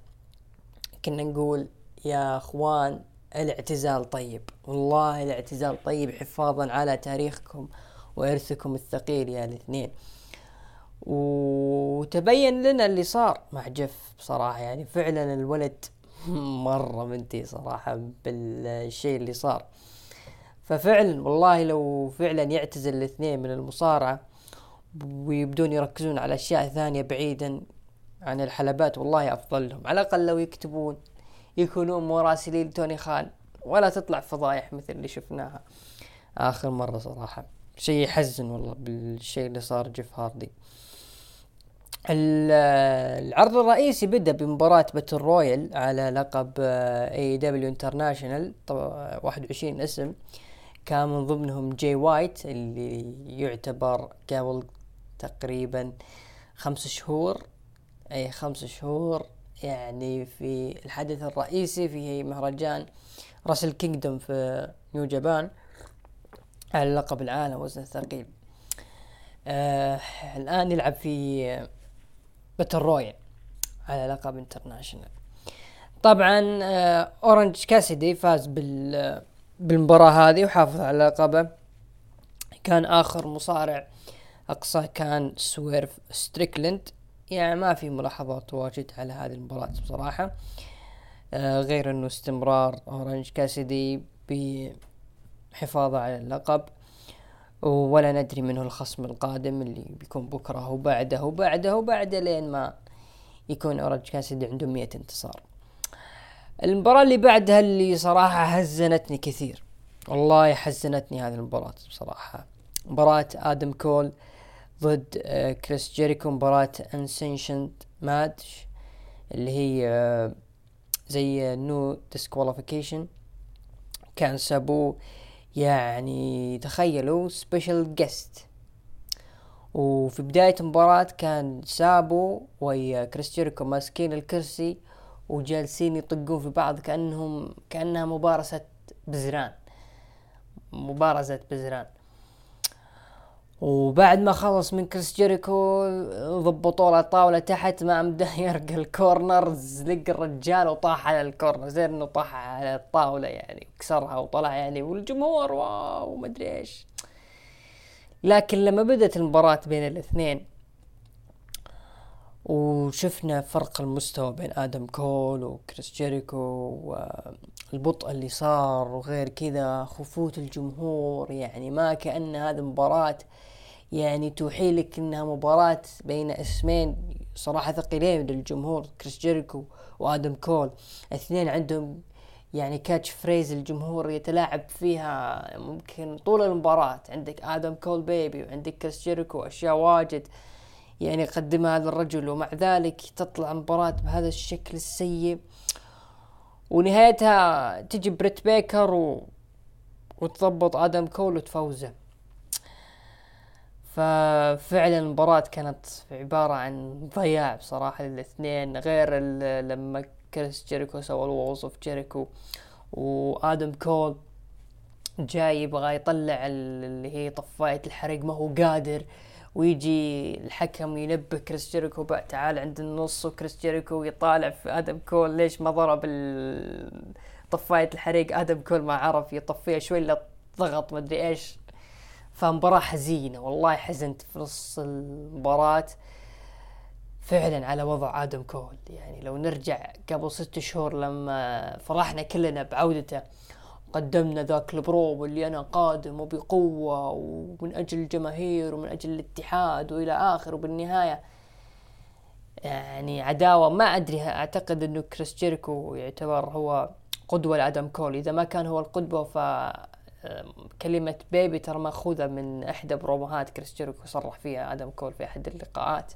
كنا نقول يا أخوان الاعتزال طيب. والله الاعتزال طيب حفاظا على تاريخكم وإرثكم الثقيل يا الاثنين. وتبين لنا اللي صار مع جيف بصراحة يعني فعلا الولد مرة منتي صراحة بالشيء اللي صار. ففعلا والله لو فعلا يعتزل الاثنين من المصارعة ويبدون يركزون على أشياء ثانية بعيدا عن الحلبات والله أفضل لهم. على الأقل لو يكتبون يكونون مراسلين توني خان. ولا تطلع فضايح مثل اللي شفناها. آخر مرة صراحة. شيء يحزن والله بالشيء اللي صار جيف هاردي. العرض الرئيسي بدأ بمباراة battle royal على لقب AEW International 21 اسم. كان من ضمنهم جاي وايت اللي يعتبر قبل تقريبا خمس شهور. أي خمس شهور يعني في الحدث الرئيسي في مهرجان Wrestle Kingdom في New Japan على لقب العالم وزن الثقيل. آه الآن يلعب في battle royal على لقب International طبعا آه اورنج كاسيدي فاز بال بالمباراة هذه وحافظ على لقبه. كان آخر مصارع أقصى كان سويرف ستريكلاند يعني ما في ملاحظات واجد على هذه المباراة بصراحة. آه غير إنه استمرار اورنج كاسيدي بحفاظه على اللقب. ولا ندري منه الخصم القادم اللي بيكون بكرة وبعده وبعده وبعده لين ما يكون اورنج كاسيدي عنده مية انتصار. المباراة اللي بعدها اللي صراحة حزنتني كثير. والله حزنتني هذه المباراة بصراحة. مباراة آدم كول ضد آه، كريس جيريكو مباراة unsanctioned match اللي هي آه، زي no disqualification. كان سابوه يعني تخيلوا special guest وفي بداية المباراة كان سابو ويا كريس جيريكو ماسكين الكرسي وجالسين يطقون في بعض كأنهم كأنها مبارزة بزران. مبارزة بزران. وبعد ما خلص من كريس جيريكو ضبطوا له طاولة تحت ما يرقى ال corner زلق الرجال وطاح على ال corner زين إنه طاح على الطاولة يعني كسرها وطلع يعني والجمهور wow ما أدري إيش. لكن لما بدأت المباراة بين الاثنين وشفنا فرق المستوى بين آدم كول وكريس جيريكو والبطء اللي صار وغير كذا خفوت الجمهور يعني ما كأن هذه مباراة يعني توحي لك إنها مباراة بين اسمين صراحة ثقيلين للجمهور كريس جيريكو وآدم كول. اثنين عندهم يعني catchphrase الجمهور يتلاعب فيها ممكن طول المباراة. عندك آدم كول baby وعندك كريس جيريكو أشياء واجد يعني قدمها هذا الرجل. ومع ذلك تطلع مباراة بهذا الشكل السيء. ونهايتها تجي بريت بيكر و... وتضبط آدم كول وتفوزه. ففعلا المباراة كانت عبارة عن ضياع بصراحة للاثنين غير لما كريس جيريكو سوى ال Walls of Jericho وآدم كول جاي يبغى يطلع اللي هي طفاية الحريق ما هو قادر ويجي الحكم ينبه كريس جيريكو بقى تعال عند النص وكريس جيريكو يطالع في آدم كول ليش ما ضرب طفاية الحريق آدم كول ما عرف يطفيها شوي إلا ضغط ما أدري إيش. فمباراة حزينة والله حزنت في نص المباراة. فعلا على وضع آدم كول. يعني لو نرجع قبل ست شهور لما فرحنا كلنا بعودته قدمنا ذاك البرو واللي أنا قادم وبقوة ومن أجل الجماهير ومن أجل الاتحاد وإلى اخره وبالنهاية. يعني عداوة ما أدري أعتقد إنه كريس جيريكو يعتبر هو قدوة لآدم كول. إذا ما كان هو القدوة ف كلمة baby ترى مأخوذة من إحدى بروموهات كريس جيريكو صرح فيها آدم كول في أحد اللقاءات.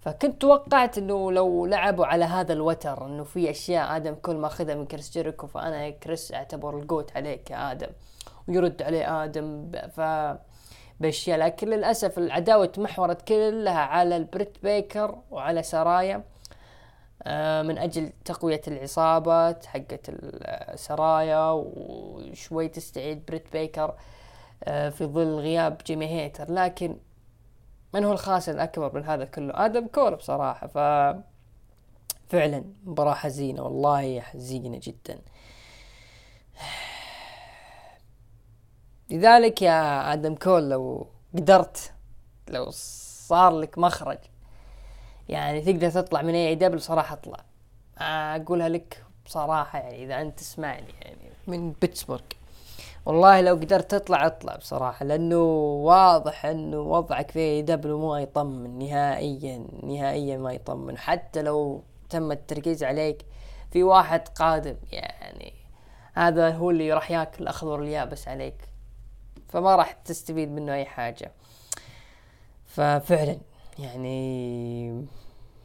فكنت توقعت إنه لو لعبوا على هذا الوتر إنه في أشياء آدم كول مأخذها من كريس جيريكو فأنا كريس أعتبر ال GOAT عليك يا آدم ويرد عليه آدم ف بأشياء. لكن للأسف العداوة تمحورت كلها على البريت بيكر وعلى سرايا. من أجل تقوية العصابات حقت السرايا وشوي تستعيد بريت بيكر آه، في ظل غياب جيمي هيتر. لكن من هو الخاسر الأكبر من هذا كله؟ آدم كول بصراحة. ف فعلا مباراة حزينة والله حزينة جدا. لذلك يا آدم كول لو قدرت لو صار لك مخرج يعني تقدر تطلع من AEW صراحة أطلع. أقولها لك بصراحة يعني إذا أنت تسمعني يعني. من بيتسبورغ. والله لو قدرت تطلع أطلع بصراحة لأنه واضح إنه وضعك في AEW ما يطمن نهائيا نهائيا ما يطمن. حتى لو تم التركيز عليك في واحد قادم يعني هذا هو اللي راح ياكل الاخضر اليابس عليك. فما راح تستفيد منه أي حاجة. ففعلا يعني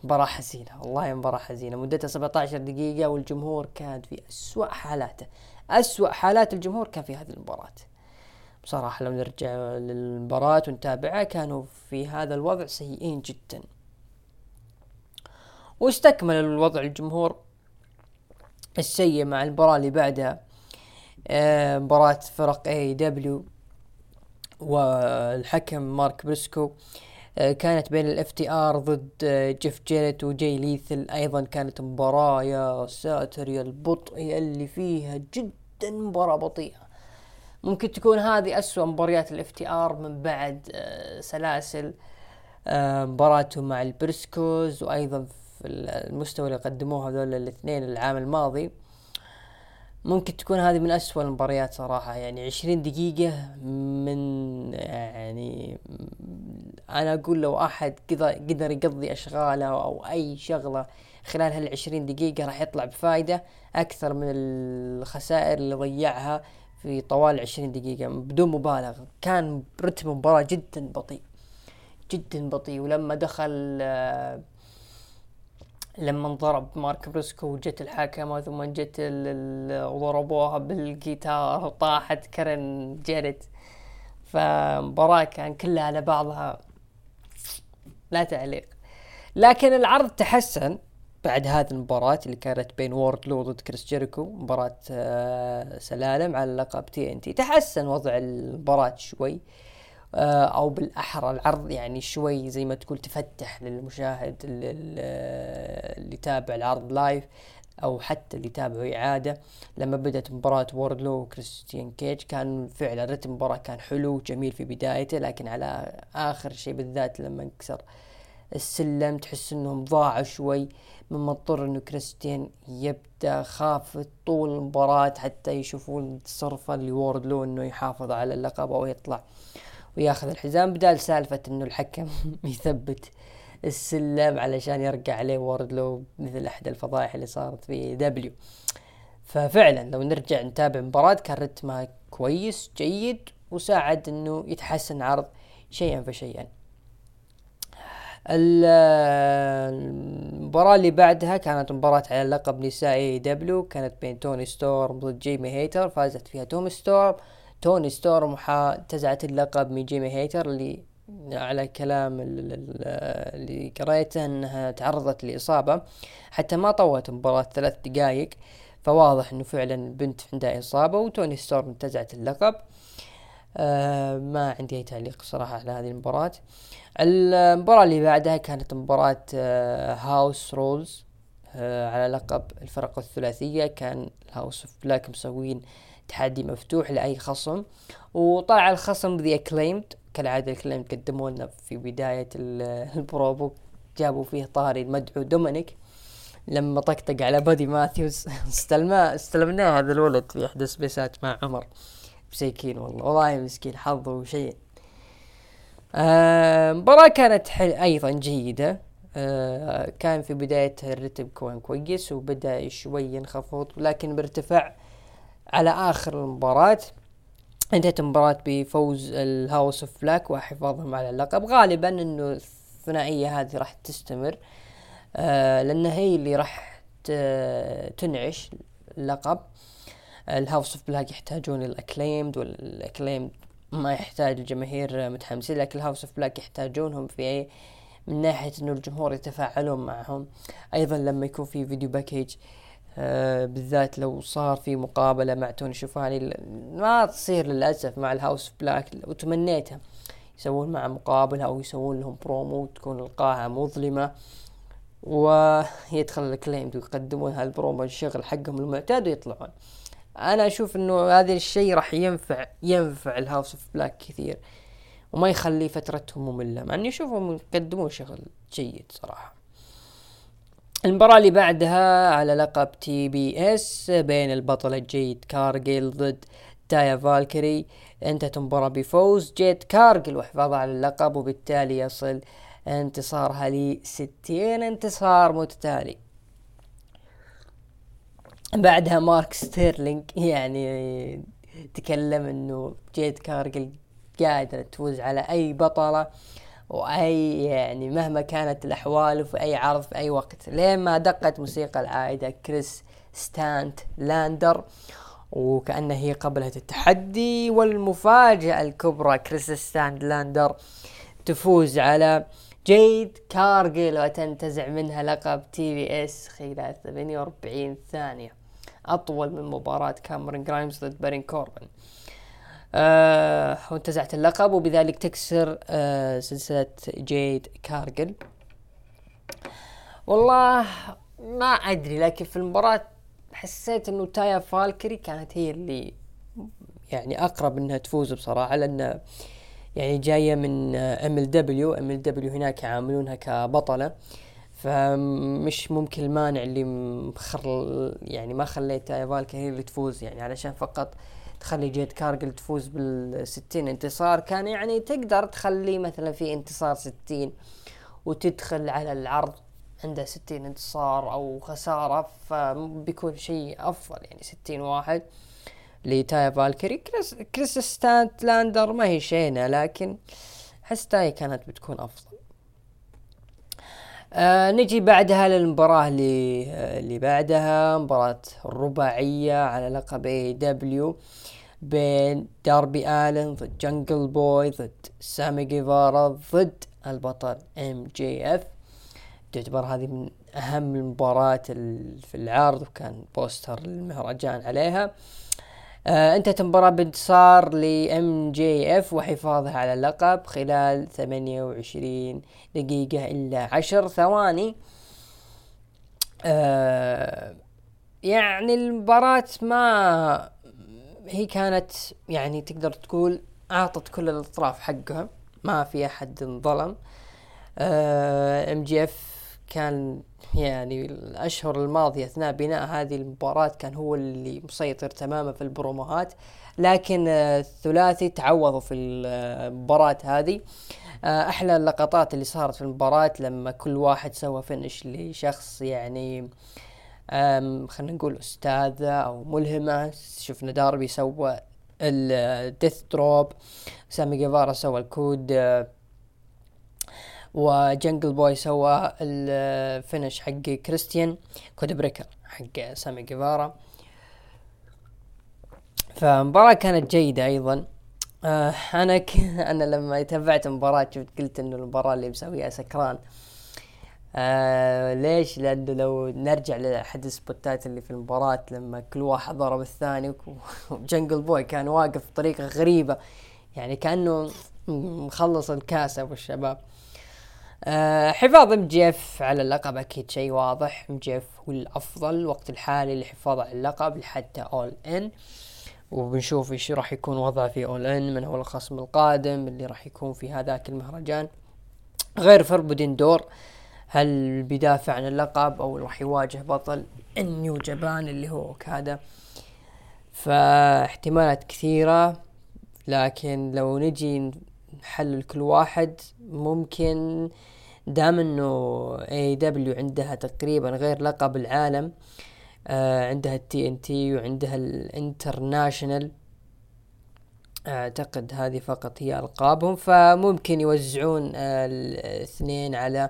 مباراة حزينة والله مباراة حزينة. مدتها 17 دقيقة والجمهور كان في أسوأ حالاته. أسوأ حالات الجمهور كان في هذه المباراة. بصراحة لو نرجع للمباراة ونتابعها كانوا في هذا الوضع سيئين جدا. واستكمل الوضع الجمهور السيء مع المباراة اللي بعدها. آه، مباراة فرق AEW والحكم مارك بريسكو. آه، كانت بين ال FTR ضد آه، جيف جيريت وجاي ليثال. أيضا كانت مباراة يا ساتر يا البطء اللي فيها جدا مباراة بطيئة. ممكن تكون هذه أسوأ مباريات ال FTR من بعد آه، سلاسل مباراتهم مع البريسكوز وأيضا في المستوى اللي قدموه هذول الاثنين العام الماضي. ممكن تكون هذه من أسوأ المباريات صراحة. يعني عشرين دقيقة من يعني أنا أقول لو أحد قدر يقضي أشغاله أو أي شغلة خلال هالعشرين دقيقة راح يطلع بفايدة أكثر من الخسائر اللي ضيعها في طوال عشرين دقيقة بدون مبالغة. كان رتم المباراة جدا بطيء جدا بطيء. ولما دخل آه لما انضرب مارك بريسكو وجت الحكمة ثم جت وضربوها بالجيتار وطاحت كارن جيريت فمباراة كان كلها على بعضها لا تعليق. لكن العرض تحسن بعد هذه المباراة اللي كانت بين ووردلو ضد كريس جيريكو مباراة آه، سلالم على لقب TNT تحسن وضع المباراة شوي. آه، أو بالأحرى. العرض يعني شوي زي ما تقول تفتح للمشاهد اللي يتابع العرض live أو حتى اللي يتابعه إعادة. لما بدأت مباراة ووردلو وكريستيان كيج كان فعلا رتم المباراة كان حلو جميل في بدايته لكن على آخر شيء بالذات لما انكسر السلم تحس إنهم ضاعوا شوي مما اضطر إنه كريستيان يبدأ خاف طول المباراة حتى يشوفون تصرفه ووردلو إنه يحافظ على اللقب أو يطلع. وياخذ الحزام بدال سالفة إنه الحكم يثبت السلم علشان يرجع عليه ووردلو مثل أحد الفضائح اللي صارت في AEW. ففعلا لو نرجع نتابع مباراة كان رتمها كويس جيد وساعد إنه يتحسن عرض شيئا فشيئا. المباراة اللي بعدها كانت مباراة على لقب نسائي AEW كانت بين توني ستورم ضد جيمي هيتر فازت فيها توني ستورم. توني ستورم انتزعت اللقب من جيمي هيتر اللي على كلام اللي قريته إنها تعرضت لإصابة. حتى ما طولت المباراة ثلاث دقائق فواضح إنه فعلا البنت عندها إصابة وتوني ستورم انتزعت اللقب. آه ما عندي أي تعليق صراحة على هذه المباراة. المباراة اللي بعدها كانت مباراة آه house rules آه على لقب الفرق الثلاثية. كان ال House of Black مسوين تحدي مفتوح لأي خصم. وطلع الخصم The Acclaimed كالعادة Acclaimed قدموا لنا في بداية البروبو جابوا فيه طاري المدعو دومينيك. لما طقطق على بادي ماثيوز استلماه استلمناه هذا الولد في إحدى السبيسات مع عمر. مسيكين والله والله مسكين حظه شيء. آه مباراة كانت حلوة أيضا جيدة. آه كان في بداية الرتم كان كويس وبدأ شوي ينخفض لكن بارتفاع على آخر المباراة انتهت المباراة بفوز ال House of Black وحفاظهم على اللقب. غالبا إنه الثنائية هذه راح تستمر آه لأن هي اللي راح تنعش اللقب. ال House of Black يحتاجون ال Acclaimed وال Acclaimed ما يحتاج الجماهير متحمسين لكن ال House of Black يحتاجونهم في من ناحية إنه الجمهور يتفاعلون معهم. أيضا لما يكون في video package آه بالذات لو صار في مقابلة مع توني شيفاني ما تصير للأسف مع ال House Black. وتمنيتها يسوون مع مقابلة أو يسوون لهم برومو تكون القاعه مظلمة ويدخل الكليم ويقدمون هالبرومو الشغل حقهم المعتاد ويطلعون. أنا أشوف إنه هذا الشيء راح ينفع ينفع ال House of Black كثير وما يخلي فترتهم مملة مع إني أشوفهم يقدمون شغل جيد صراحة. المباراة اللي بعدها على لقب TBS بين البطلة جيد كارجيل ضد تايا فالكيري انتهت المباراة بفوز جيد كارجل وحفاظها على اللقب وبالتالي يصل انتصارها لستين انتصار متتالي. بعدها مارك ستيرلينج يعني تكلم إنه جيد كارجل قادرة تفوز على أي بطلة. وأي يعني مهما كانت الأحوال وفي أي عرض في أي وقت. لين ما دقت موسيقى العائدة كريس ستاتلاندر وكأنه هي قبلت التحدي والمفاجأة الكبرى كريس ستاتلاندر تفوز على جيد كارجل وتنتزع منها لقب TBS خلال 48 ثانية. أطول من مباراة كاميرون جرايمز ضد بارون كوربن. آه وانتزعت اللقب وبذلك تكسر آه سلسلة جيد كارجل. والله ما أدري لكن في المباراة حسيت إنه تايا فالكيري كانت هي اللي يعني أقرب إنها تفوز بصراحة لأن يعني جاية من ام ال دبليو ام ال دبليو هناك يعاملونها كبطلة. فمش ممكن المانع اللي مخر يعني ما خليت تايا فالكيري هي اللي تفوز يعني علشان فقط تخلي جيد كارجل تفوز بالستين انتصار كان يعني تقدر تخلي مثلا في انتصار ستين وتدخل على العرض عنده ستين انتصار أو خسارة فبيكون شيء أفضل يعني ستين واحد لتايا فالكري كريس, كريس ستاتلاندر ما هي شينة لكن حس تايا كانت بتكون أفضل. آه نجي بعدها للمباراة اللي آه اللي بعدها مباراة الرباعية على لقب AEW بين داربي آلن ضد جنجل بوي ضد سامي جيفارا ضد البطل MJF تعتبر هذه من أهم المباريات في العرض وكان بوستر المهرجان عليها. آه انتهت المباراة بانتصار ل MJF وحفاظها على اللقب خلال 28 دقيقة إلا 10 ثواني. آه يعني المباراة ما هي كانت يعني تقدر تقول أعطت كل الأطراف حقها ما في أحد انظلم. MJF كان يعني الأشهر الماضية أثناء بناء هذه المباراة كان هو اللي مسيطر تماما في البروموهات لكن الثلاثي تعوضوا في المباراة هذه. أحلى اللقطات اللي صارت في المباراة لما كل واحد سوى finish لشخص يعني خلينا نقول أستاذة أو ملهمة. شفنا داربي سوى ال death drop سامي جيفارا سوى الكود وجنجل بوي سوى ال finish حق كريستيان code breaker حق سامي جيفارا. فمباراة كانت جيدة أيضا. آه أنا ك... أنا لما تابعت المباراة شفت قلت إنه المباراة اللي مسويها سكران. آه ليش؟ لأنه لو نرجع لأحد السبوتات اللي في المباراة لما كل واحد ضرب الثاني وجنجل بوي كان واقف بطريقة غريبة. يعني كأنه مخلص الكاس أبو الشباب. أه حفاظ MJF على اللقب أكيد شيء واضح. MJF هو الافضل الوقت الحالي للحفاظ على اللقب لحتى All In وبنشوف إيش راح يكون وضعه في All In من هو الخصم القادم اللي راح يكون في هذاك المهرجان. غير Forbidden Door هل بيدافع عن اللقب أو راح يواجه بطل ال New Japan اللي هو أوكادا؟ فاحتمالات كثيرة لكن لو نجي نحلل كل واحد. ممكن دام إنه AEW عندها تقريبا غير لقب العالم آه عندها ال TNT وعندها ال International أعتقد هذه فقط هي ألقابهم. فممكن يوزعون آه الاثنين على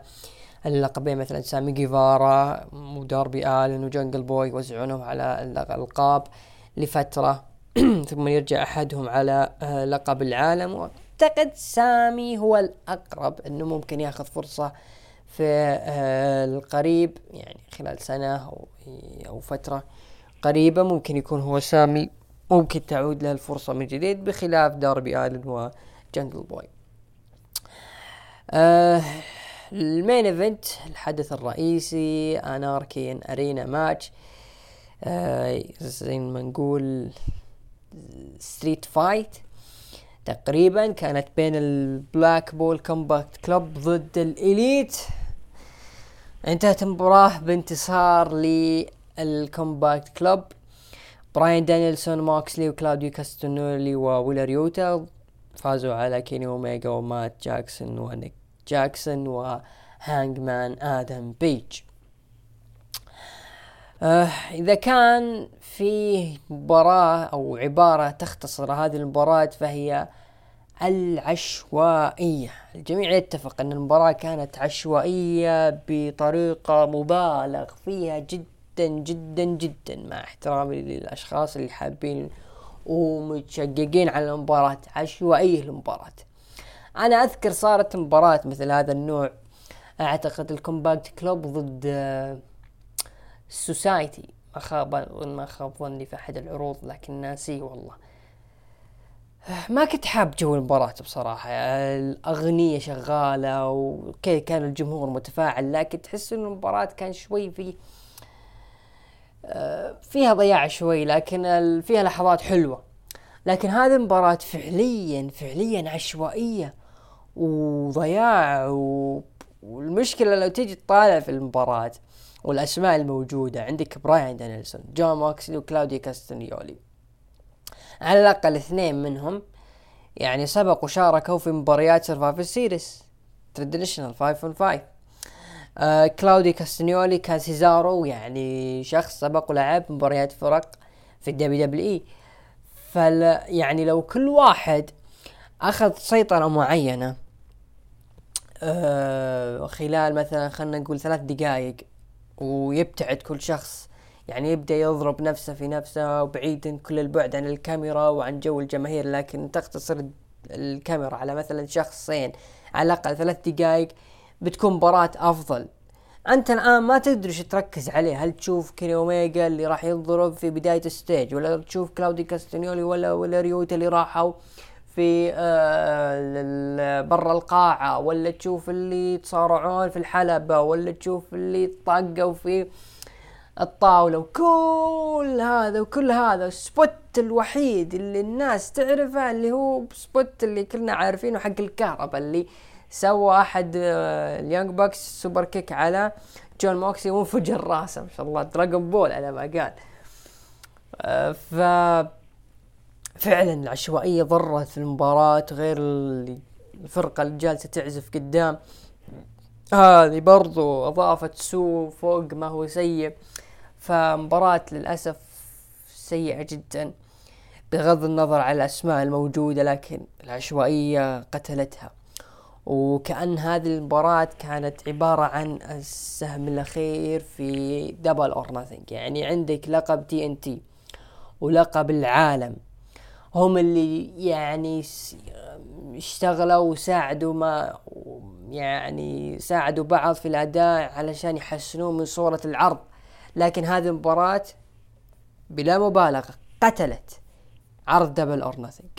اللقبين مثلا سامي جيفارا وداربي آلن وجنجل بوي يوزعونهم على الألقاب لفترة. ثم يرجع أحدهم على آه لقب العالم. أعتقد سامي هو الأقرب إنه ممكن ياخذ فرصة في آه، القريب يعني خلال سنة أو فترة قريبة ممكن يكون هو سامي. ممكن تعود له الفرصة من جديد بخلاف داربي آلن وجنجل بوي. آه ال main event الحدث الرئيسي anarchy arena match. آه زي ما نقول street fight. تقريبا كانت بين ال Blackpool Combat Club ضد ال Elite انتهت المباراة بانتصار لل Combat Club براين دانيلسون موكسلي وكلاوديو كاستنولي وويلر يوتا فازوا على كيني اوميجا ومات جاكسون ونيك جاكسون وهانجمان آدم بيج. آه إذا كان في مباراة أو عبارة تختصر هذه المباراة فهي العشوائية. الجميع يتفق أن المباراة كانت عشوائية بطريقة مبالغ فيها جدا جدا جدا مع احترامي للأشخاص اللي حابين ومتشققين على المباراة. عشوائية المباراة. أنا أذكر صارت مباراة مثل هذا النوع. أعتقد ال Combat Club ضد Society ما خاب ما خاب ظني في أحد العروض لكن ناسيه والله. ما كنت حاب جو المباراة بصراحة. الأغنية شغالة وكيف كان الجمهور متفاعل لكن تحس إن المباراة كان شوي في فيها ضياع شوي لكن فيها لحظات حلوة. لكن هذه المباراة فعليا فعليا عشوائية وضياع و... والمشكلة لو تيجي تطالع في المباراة والأسماء الموجودة. عندك براين دانيلسون جون موكسلي وكلاوديو كاستنيولي على الأقل اثنين منهم يعني سبق وشاركوا في مباريات Survivor Series traditional 5 on 5 آه كلاودي كاستنيولي كان سيزارو يعني شخص سبق ولعب مباريات فرق في ال WWE. فل يعني لو كل واحد أخذ سيطرة معينة آه خلال مثلا خلينا نقول ثلاث دقائق ويبتعد كل شخص. يعني يبدأ يضرب نفسه في نفسه وبعيد كل البعد عن الكاميرا وعن جو الجماهير لكن تقتصر الكاميرا على مثلا شخصين على الأقل ثلاث دقائق بتكون مباراة أفضل. أنت الآن ما تدري إيش تركز عليه. هل تشوف كيني أوميجا اللي راح يضرب في بداية ال stage ولا تشوف كلاودي كاستنيولي ولا ولا ريوتا اللي راحوا؟ في آه برا القاعة ولا تشوف اللي يتصارعون في الحلبة ولا تشوف اللي طاقوا في الطاولة وكل هذا وكل هذا ال spot الوحيد اللي الناس تعرفه اللي هو spot اللي كلنا عارفينه حق الكهرباء اللي سوى أحد آه، ال Young Bucks superkick على جون موكسلي وانفجر راسه ما شاء الله Dragon Ball على ما قال. آه، ف فعلا العشوائية ضرت في المباراة غير الفرقة اللي جالسة تعزف قدام. هذه برضو أضافت سوء فوق ما هو سيء فمباراة للأسف سيئة جدا بغض النظر على الأسماء الموجودة لكن العشوائية قتلتها. وكأن هذه المباراة كانت عبارة عن السهم الأخير في Double or يعني عندك لقب TNT ولقب العالم. هم اللي يعني اشتغلوا وساعدوا ما يعني ساعدوا بعض في الأداء علشان يحسنون من صورة العرض. لكن هذه المباراة بلا مبالغة قتلت عرض Double or Nothing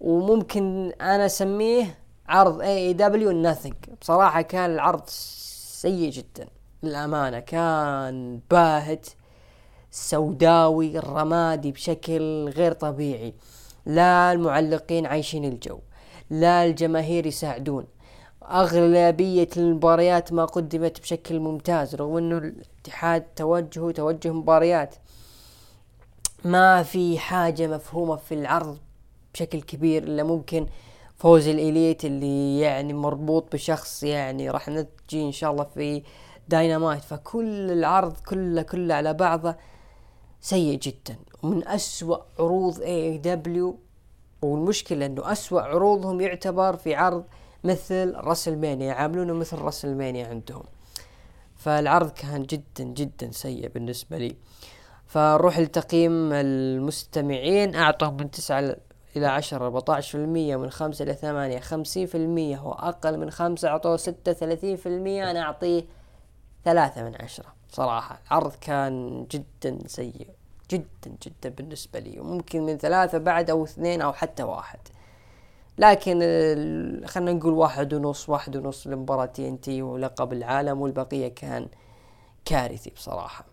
وممكن أنا أسميه عرض AEW Nothing بصراحة كان العرض سيء جدا. للأمانة كان باهت. سوداوي رمادي بشكل غير طبيعي. لا المعلقين عايشين الجو لا الجماهير يساعدون. أغلبية المباريات ما قدمت بشكل ممتاز رغم أنه الاتحاد توجهه توجه مباريات ما في حاجة مفهومة في العرض بشكل كبير إلا ممكن فوز الإليت اللي يعني مربوط بشخص يعني راح نجي إن شاء الله في داينامايت فكل العرض كله كله على بعضه. سيء جدا. ومن أسوأ عروض اي دبليو والمشكلة إنه أسوأ عروضهم يعتبر في عرض مثل راسل مانيا يعاملونه مثل راسل مانيا عندهم. فالعرض كان جدا جدا سيء بالنسبة لي. فنروح لتقييم المستمعين أعطوا من تسعة إلى عشرة أربعتاعش في المية من خمسة إلى ثمانية خمسين في المية وأقل من خمسة أعطوه ستة ثلاثين في المية أنا أعطيه ثلاثة من عشرة. صراحة. العرض كان جدا سيء جدا جدا بالنسبة لي وممكن من ثلاثة بعد أو اثنين أو حتى واحد. لكن خلينا نقول واحد ونص واحد ونص لمباراة TNT ولقب العالم والبقية كان كارثي بصراحة.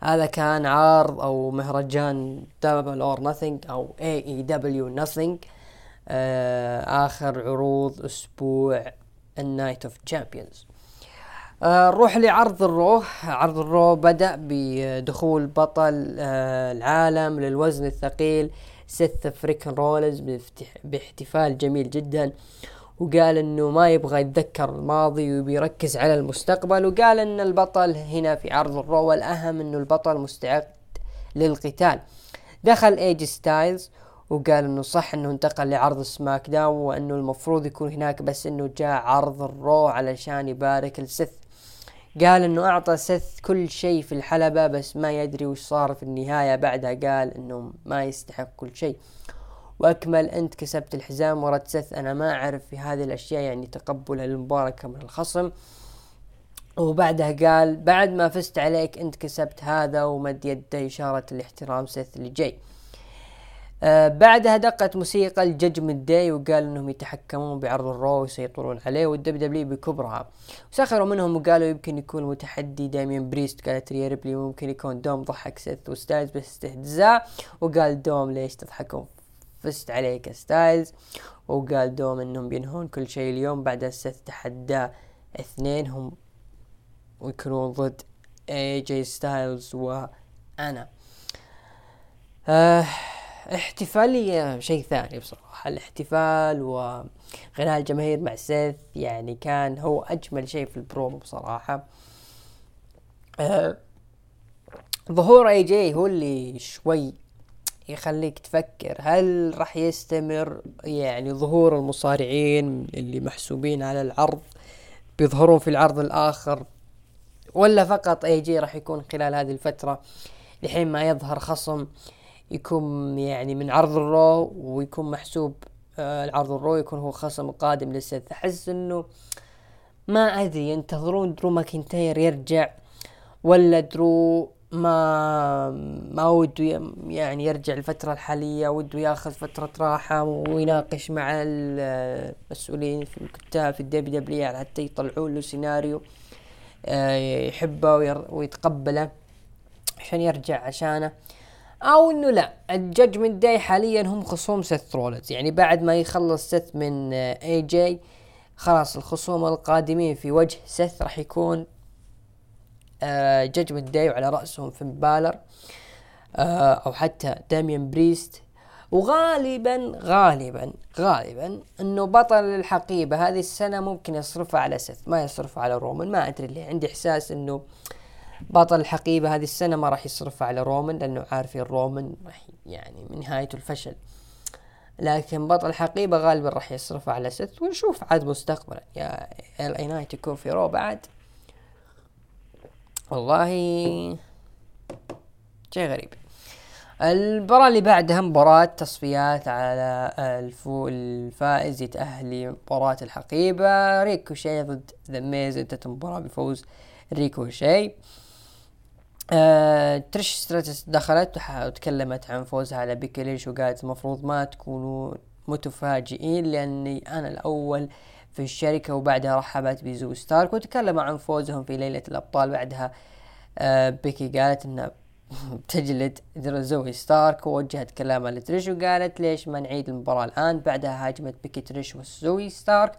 هذا كان عرض أو مهرجان Double or Nothing أو AEW Nothing آخر عروض أسبوع ال Night of Champions نروح لعرض ال Raw عرض ال Raw بدأ بدخول بطل آه العالم للوزن الثقيل سيث freakin' رولينز باحتفال جميل جدا. وقال إنه ما يبغى يتذكر الماضي وبيركز على المستقبل. وقال إن البطل هنا في عرض ال Raw والأهم إنه البطل مستعد للقتال. دخل اي جي ستايلز وقال إنه صح إنه انتقل لعرض SmackDown وإنه المفروض يكون هناك بس إنه جاء عرض ال Raw علشان يبارك لسيث قال إنه أعطى سيث كل شيء في الحلبة بس ما يدري وش صار في النهاية. بعدها قال إنه ما يستحق كل شيء. وأكمل أنت كسبت الحزام ورد سيث. أنا ما أعرف في هذه الأشياء يعني تقبل المباركة من الخصم. وبعدها قال بعد ما فزت عليك أنت كسبت هذا ومد يده إشارة الاحترام سيث اللي جاي بعدها دقت موسيقى ال Judgment Day وقال إنهم يتحكمون بعرض ال Raw ويسيطرون عليه وال WWE بكبرها. وسخروا منهم وقالوا يمكن يكون متحدي داميان بريست. قالت ريا ريبلي ممكن يكون دوم ضحك سيث وستايلز باستهزاء وقال دوم ليش تضحكون فزت عليك ستايلز؟ وقال دوم إنهم بينهون كل شيء اليوم. بعد سيث تحدى اثنين هم ويكونون ضد اي جي ستايلز وأنا. آه احتفالية شيء ثاني بصراحة الاحتفال وغناء الجماهير مع سيث يعني كان هو أجمل شيء في البرومو بصراحة. أه ظهور اي جي هو اللي شوي يخليك تفكر هل راح يستمر يعني ظهور المصارعين اللي محسوبين على العرض بيظهرون في العرض الآخر ولا فقط اي جي راح يكون خلال هذه الفترة لحين ما يظهر خصم. يكون يعني من عرض الرو ويكون محسوب آه العرض الرو يكون هو خصم قادم للسيث احس إنه ما أدري ينتظرون درو ماكنتاير يرجع ولا درو ما ما وده يعني يرجع الفترة الحالية وده ياخذ فترة راحة ويناقش مع المسؤولين في الكتاب في الدبليو دبليو حتى يطلعوا له سيناريو آه، يحبه ويتقبله عشان يرجع عشانه. أو إنه لا الججمنت داي حاليا هم خصوم سيث رولز يعني بعد ما يخلص سيث من اي جي خلاص الخصوم القادمين في وجه سيث راح يكون ججمنت داي وعلى رأسهم فين بالر آه، أو حتى داميان بريست وغالبا غالبا غالبا إنه بطل الحقيبة هذه السنة ممكن يصرفها على سيث ما يصرفها على رومان ما أدري ليه عندي إحساس إنه بطل الحقيبة هذه السنة ما راح يصرفها على رومان لأنه عارفين رومان راح يعني من نهايته الفشل. لكن بطل الحقيبة غالبا راح يصرفها على سيث ونشوف عاد مستقبلا. يا ال أي نايت يكون في رو بعد. والله شيء غريب. المباراة اللي بعدها مباراة تصفيات على الفو الفائز يتأهل لمباراة الحقيبة. ريكوشي ضد ذا ميز انتهت المباراة بفوز ريكوشي آه تريش ستراتس دخلت وتكلمت عن فوزها على بيكي لينش وقالت المفروض ما تكونوا متفاجئين لأني أنا الأول في الشركة وبعدها رحبت بزوي ستارك وتكلموا عن فوزهم في ليلة الأبطال. بعدها آه بيكي قالت انها تجلد زوي ستارك ووجهت كلامها لتريش وقالت ليش ما نعيد المباراة الآن؟ بعدها هاجمت بيكي تريش وزوي ستارك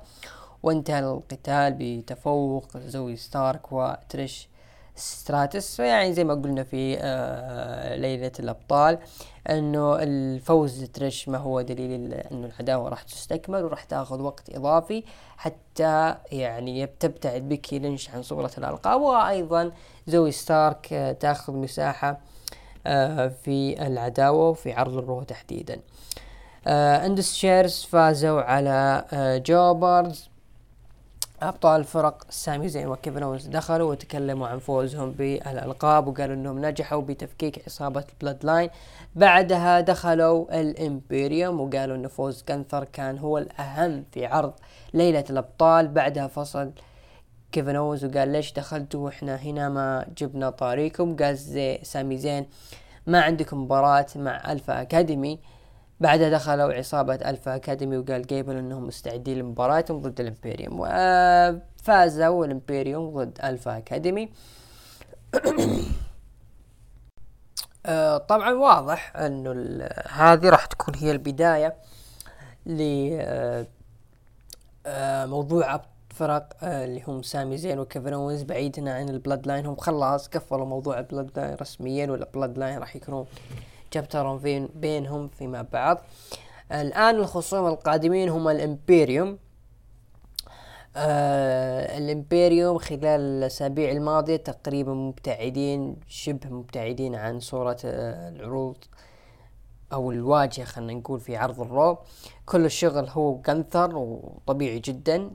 وانتهى القتال بتفوق زوي ستارك وتريش ستراتس يعني زي ما قلنا في آه ليلة الأبطال أنه الفوز تريش ما هو دليل أنه العداوة راح تستكمل وراح تاخذ وقت إضافي حتى يعني تبتعد بيكي لينش عن صورة الألقاب. وأيضا زوي ستارك آه تاخذ مساحة آه في العداوة وفي عرض الرو تحديدا. إندس شيرز فازوا على jobbers. أبطال الفرق سامي زين وكيفن اونز دخلوا وتكلموا عن فوزهم بالألقاب وقالوا إنهم نجحوا بتفكيك عصابه البلود لاين بعدها دخلوا الإمبيريوم وقالوا إن فوز جانثر كان هو الأهم في عرض ليلة الأبطال. بعدها فصل كيفن اونز وقال ليش دخلتوا؟ وإحنا هنا ما جبنا طاريكم. قال زي سامي زين ما عندكم مباراة مع ألفا أكاديمي. بعدها دخلوا عصابة ألفا أكاديمي وقال جيبل أنهم مستعدين لمباراتهم ضد الإمبيريوم. وفازوا الإمبيريوم ضد ألفا أكاديمي آه، طبعا واضح أنه هذه راح تكون هي البداية لموضوع آه، فرق آه، اللي هم سامي زين وكيفن اونز بعيدا عن البلود لاين هم خلاص قفلوا موضوع البلود لاين رسميا ولا البلود لاين راح يكونون جابترون بين بينهم فيما بعض الآن الخصوم القادمين هم الإمبيريوم. آه الإمبيريوم خلال الأسابيع الماضية تقريبا مبتعدين شبه مبتعدين عن صورة آه العروض أو الواجهة خلينا نقول في عرض الرو كل الشغل هو جنثر وطبيعي جدا.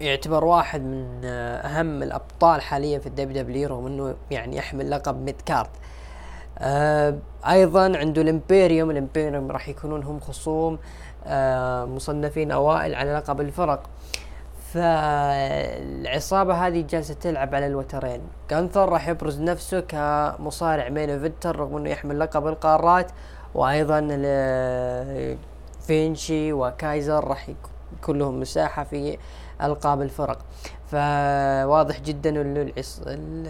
يعتبر واحد من آه، أهم الأبطال حاليا في الدبليو دبليو رغم انه يعني يحمل لقب mid card. آه أيضا عنده الإمبيريوم الإمبيريوم راح يكونون هم خصوم آه مصنفين أوائل على لقب الفرق. فالعصابة هذه جالسة تلعب على الوترين. جانثر راح يبرز نفسه كمصارع main eventer رغم إنه يحمل لقب القارات. وأيضا فينشي وكايزر راح يكون لهم مساحة في ألقاب الفرق. فواضح جدا إنه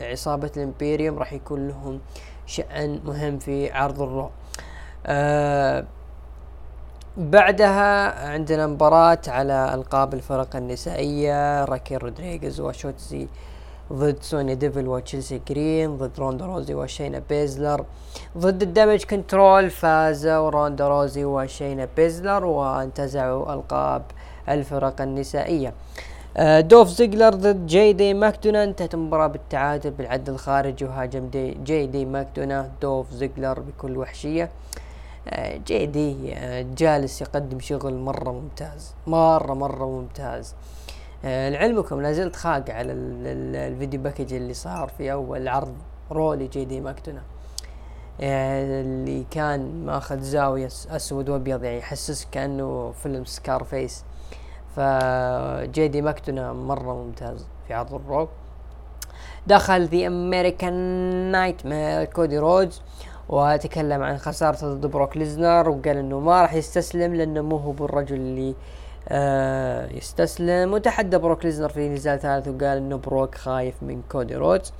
عصابة الإمبيريوم راح يكون لهم شأن مهم في عرض الرو. آه بعدها عندنا مباراة على ألقاب الفرق النسائية راكيل رودريغيز وشوتزي ضد سونيا ديفل وتشيلسي جرين ضد روندا روزي وشينا بيزلر. ضد الدامج كنترول فازوا روندا روزي وشينا بيزلر وانتزعوا ألقاب الفرق النسائية. آه، دولف زيجلر ضد جي دي ماكدونا. انتهت المباراة بالتعادل بالعد الخارجي وهاجم دي جي دي ماكدونا. دولف زيجلر بكل وحشية. آه، جي دي آه، جالس يقدم شغل مرة ممتاز مرة مرة ممتاز. لعلمكم لازلت خاق على ال video package اللي صار في أول عرض رو لجي دي ماكدونا. اللي كان ماخذ زاوية أسود وأبيض يعني يحسسك كأنه فيلم سكارفيس فجي دي ماكدونا مرة ممتاز في عرض الرو دخل The American Nightmare كودي رودز وتكلم عن خسارته ضد بروك ليسنر وقال إنه ما راح يستسلم لأنه مو هو بالرجل اللي آه يستسلم. وتحدى بروك ليسنر في نزال ثالث وقال إنه بروك خايف من كودي رودز.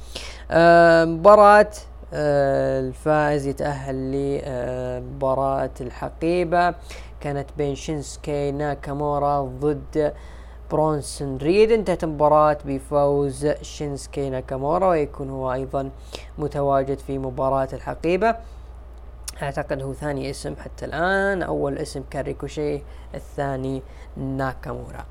آه مباراة آه الفائز يتأهل لمباراة الحقيبة. كانت بين شينسكي ناكامورا ضد برونسون ريد انتهت المباراة بفوز شينسكي ناكامورا ويكون هو أيضا متواجد في مباراة الحقيبة. أعتقد هو ثاني اسم حتى الآن. أول اسم كان ريكوشي الثاني ناكامورا.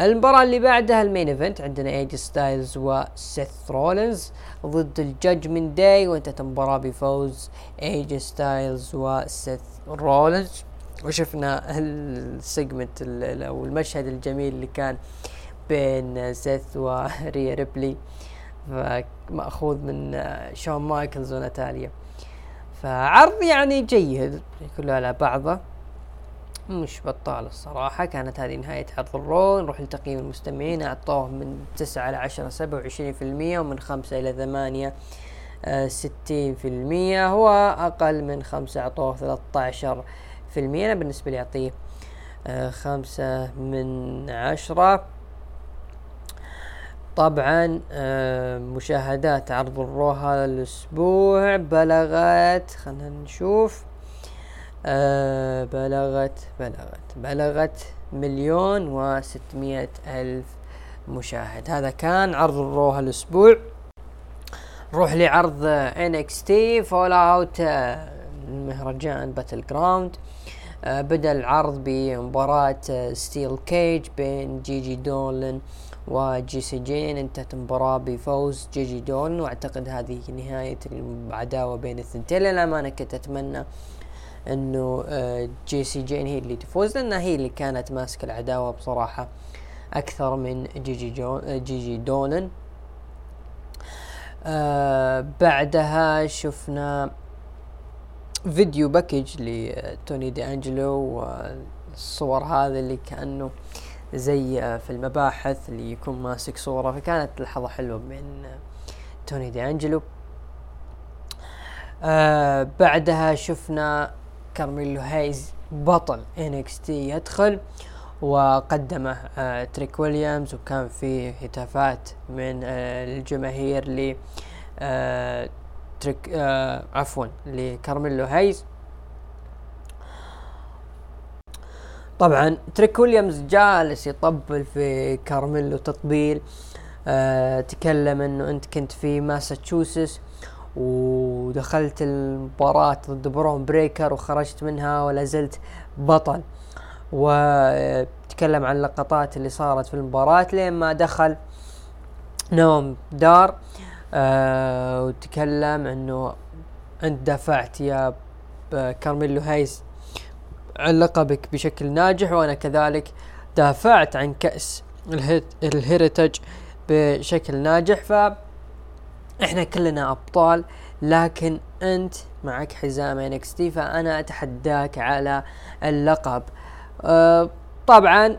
المباراة اللي بعدها ال main event عندنا اي جي ستايلز وسيث رولينز ضد ال Judgment Day وانتهت المباراة بفوز اي جي ستايلز وسيث رولينز. وشفنا ال segment أو المشهد الجميل اللي كان بين سيث وريا ريبلي ماخوذ من شون مايكلز وناتاليا. فعرض يعني جيد كله على بعضه. مش بطال الصراحة كانت هذه نهاية عرض الرو نروح لتقييم المستمعين. أعطوه من تسعة إلى عشرة سبعة وعشرين في المية ومن خمسة إلى ثمانية آه، ستين في المية. هو أقل من خمسة أعطوه ثلاثة عشر في المية أنا بالنسبة لي أعطيه آه خمسة من عشرة. طبعا آه مشاهدات عرض الرو هذا الأسبوع بلغت خلنا نشوف آه بلغت بلغت بلغت مليون وستمية ألف مشاهد. هذا كان عرض الرو هالأسبوع نروح لعرض NXT fallout مهرجان Battleground بدأ العرض بمباراة steel cage بين جي جي دولن وجيسي جين انتهت المباراة بفوز جي جي دولن واعتقد هذه نهاية العداوة بين الثنتين. للأمانة كنت أتمنى إنه آه، جيسي جين هي اللي تفوز لأنها هي اللي كانت ماسكة العداوة بصراحة أكثر من جي جي, جون آه، جي, جي دولن آه بعدها شفنا video package لتوني دي انجلو والصور هذه اللي كأنه زي في المباحث اللي يكون ماسك صورة. فكانت لحظة حلوة من توني دي انجلو آه بعدها شفنا كارميلو هايز بطل T يدخل وقدمه آه تريك ويليامز وكان في هتافات من آه الجماهير ل آه تريك آه عفوا لكارميلو هايز. طبعا تريك ويليامز جالس يطبل في كارميلو تطبيل. آه تكلم إنه أنت كنت في ماساتشوستس ودخلت المباراة ضد برون بريكر وخرجت منها ولا زلت بطل. وتكلم عن اللقطات اللي صارت في المباراة لين ما دخل نوم دار. آه وتكلم إنه انت دافعت يا كارميلو هايز عن لقبك بشكل ناجح وأنا كذلك دافعت عن كأس ال Heritage بشكل ناجح. ف إحنا كلنا أبطال لكن أنت معك حزام NXT فأنا أتحداك على اللقب. أه طبعا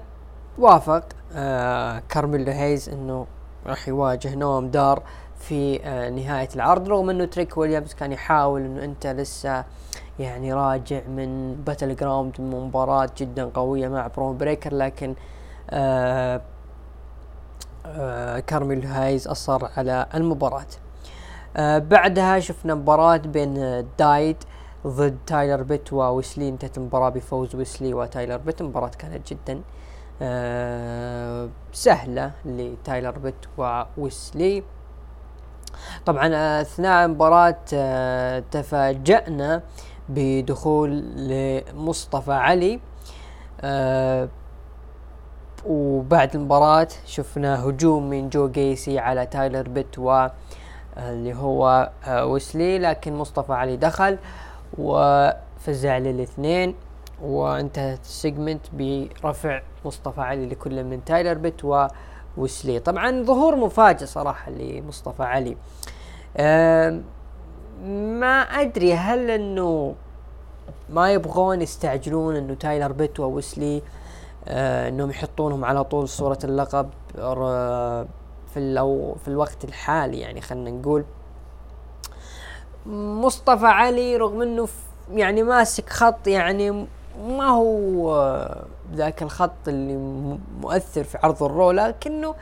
وافق أه كارميلو هيز إنه راح يواجه نوم دار في أه نهاية العرض رغم إنه تريك ويليامز كان يحاول إنه أنت لسه يعني راجع من Battleground مباراة جدا قوية مع برون بريكر لكن آه آه كارميل هايز أصر على المباراة. آه بعدها شفنا مباراة بين Dyad ضد تايلر بيت وويسلي انتهت المباراة بفوز ويسلي وتايلر بيت. المباراة كانت جدا آه سهلة لتايلر بيت وويسلي طبعا أثناء المباراة آه تفاجأنا بدخول لمصطفى علي آه وبعد المباراة شفنا هجوم من جو جيسي على تايلر بيت و اللي هو آه ويسلي لكن مصطفى علي دخل وفزع للاثنين وانتهت ال segment برفع مصطفى علي لكل من تايلر بيت وويسلي طبعا ظهور مفاجئ صراحة لمصطفى علي. آه ما أدري هل إنه ما يبغون يستعجلون إنه تايلر بيت وويسلي آه إنهم يحطونهم على طول صورة اللقب في الأو في الوقت الحالي يعني خلينا نقول. مصطفى علي رغم إنه يعني ماسك خط يعني ما هو ذاك الخط اللي مؤثر في عرض الرو لكنه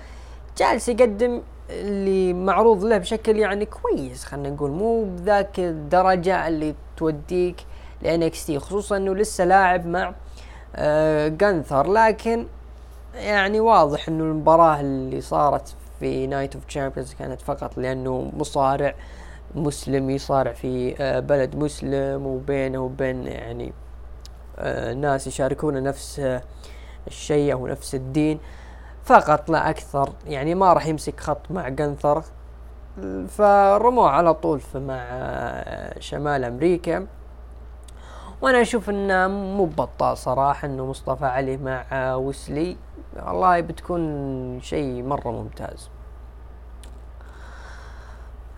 جالس يقدم اللي معروض له بشكل يعني كويس خلينا نقول. مو بذاك الدرجة اللي توديك ل NXT خصوصا إنه لسه لاعب مع آه لكن يعني واضح إنه المباراة اللي صارت في Night of Champions كانت فقط لأنه مصارع مسلم يصارع في آه بلد مسلم وبينه وبين يعني ناس يشاركون نفس آه الشيء أو نفس الدين. فقط لا أكثر يعني ما راح يمسك خط مع جنثر. فرموه على طول مع شمال أمريكا. وأنا أشوف إنه مو بطال صراحة إنه مصطفى علي مع ويسلي. والله بتكون شيء مرة ممتاز.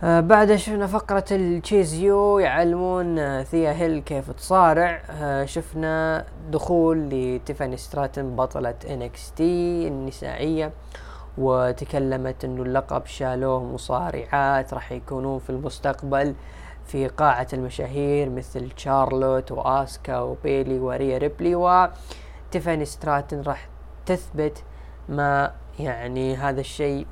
آه بعد شفنا فقرة ال Chase U يعلمون ثيا هيل كيف تصارع. آه شفنا دخول لتيفاني ستراتن بطلة NXT النسائية وتكلمت إنه اللقب شالوه مصارعات راح يكونون في المستقبل في قاعة المشاهير مثل شارلوت وآسكا وبيلي وريا ريبلي. وتيفاني ستراتن راح تثبت ما يعني هذا الشيء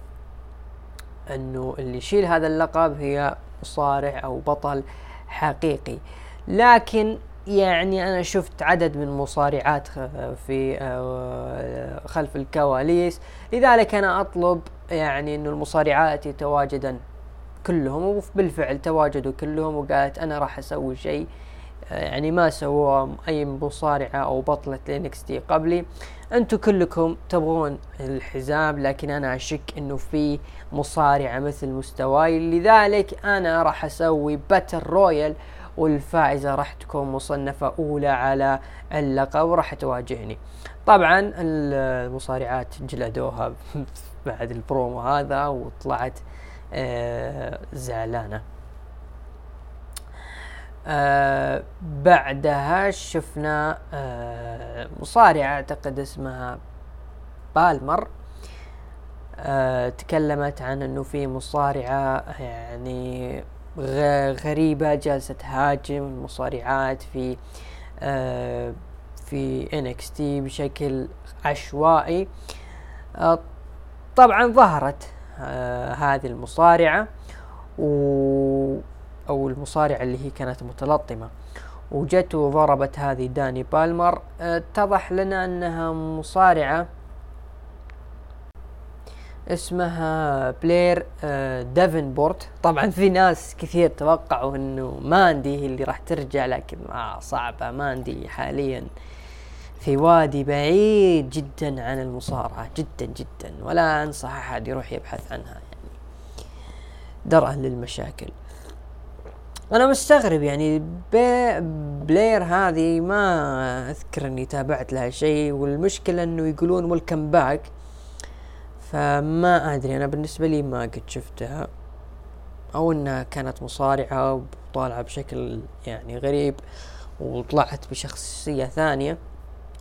أنه اللي يشيل هذا اللقب هي مصارع أو بطل حقيقي. لكن يعني أنا شفت عدد من المصارعات في آه، خلف الكواليس. لذلك أنا أطلب يعني انه المصارعات يتواجدن كلهم وبالفعل تواجدوا كلهم وقالت أنا راح أسوي شيء يعني ما سووه أي مصارعة أو بطلة ل NXT قبلي. أنتم كلكم تبغون الحزام لكن أنا أشك إنه في مصارعة مثل مستواي. لذلك أنا راح أسوي battle royal والفائزة راح تكون مصنفة أولى على اللقب وراح تواجهني. طبعا المصارعات جلدوها بعد البرومو هذا وطلعت آه زعلانة. آه بعدها شفنا آه مصارعة أعتقد اسمها بالمر آه تكلمت عن إنه في مصارعة يعني غريبة جالسة تهاجم المصارعات في في NXT بشكل عشوائي. طبعا ظهرت هذه المصارعة و أو المصارعة اللي هي كانت متلطمة. وجت وضربت هذه داني بالمر اتضح لنا أنها مصارعة اسمها بلير آه، ديفنبورت طبعا في ناس كثير توقعوا إنه ماندي هي اللي راح ترجع لكن آه صعبة. ماندي حاليا في وادي بعيد جدا عن المصارعة جدا جدا. ولا أنصح أحد يروح يبحث عنها يعني. درءا للمشاكل. أنا مستغرب يعني بي بلير هذه ما أذكر إني تابعت لها شيء والمشكلة إنه يقولون welcome back فما أدري أنا بالنسبة لي ما قد شفتها. أو إنها كانت مصارعة وطالعة بشكل يعني غريب وطلعت بشخصية ثانية.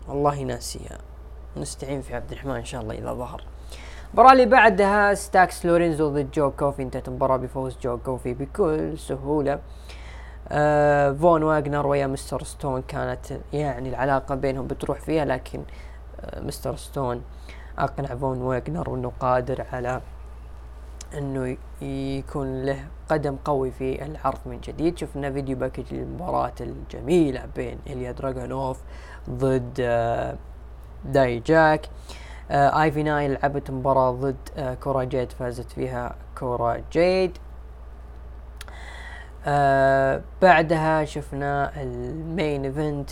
والله ناسيها. نستعين في عبد الرحمن إن شاء الله إذا ظهر. المباراة اللي بعدها ستاكس لورينزو ضد جو كوفي. انتهت المباراة بفوز جو كوفي بكل سهولة. آه فون واجنر ويا مستر ستون كانت يعني العلاقة بينهم بتروح فيها لكن آه مستر ستون أقنع فون واجنر إنه قادر على إنه يكون له قدم قوي في العرض من جديد. شفنا video package للمباراة الجميلة بين إليا دراغونوف ضد آه داي جاك. آيفي ناين لعبت مباراة ضد كورا جيد فازت فيها كورا جيد آه بعدها شفنا ال main event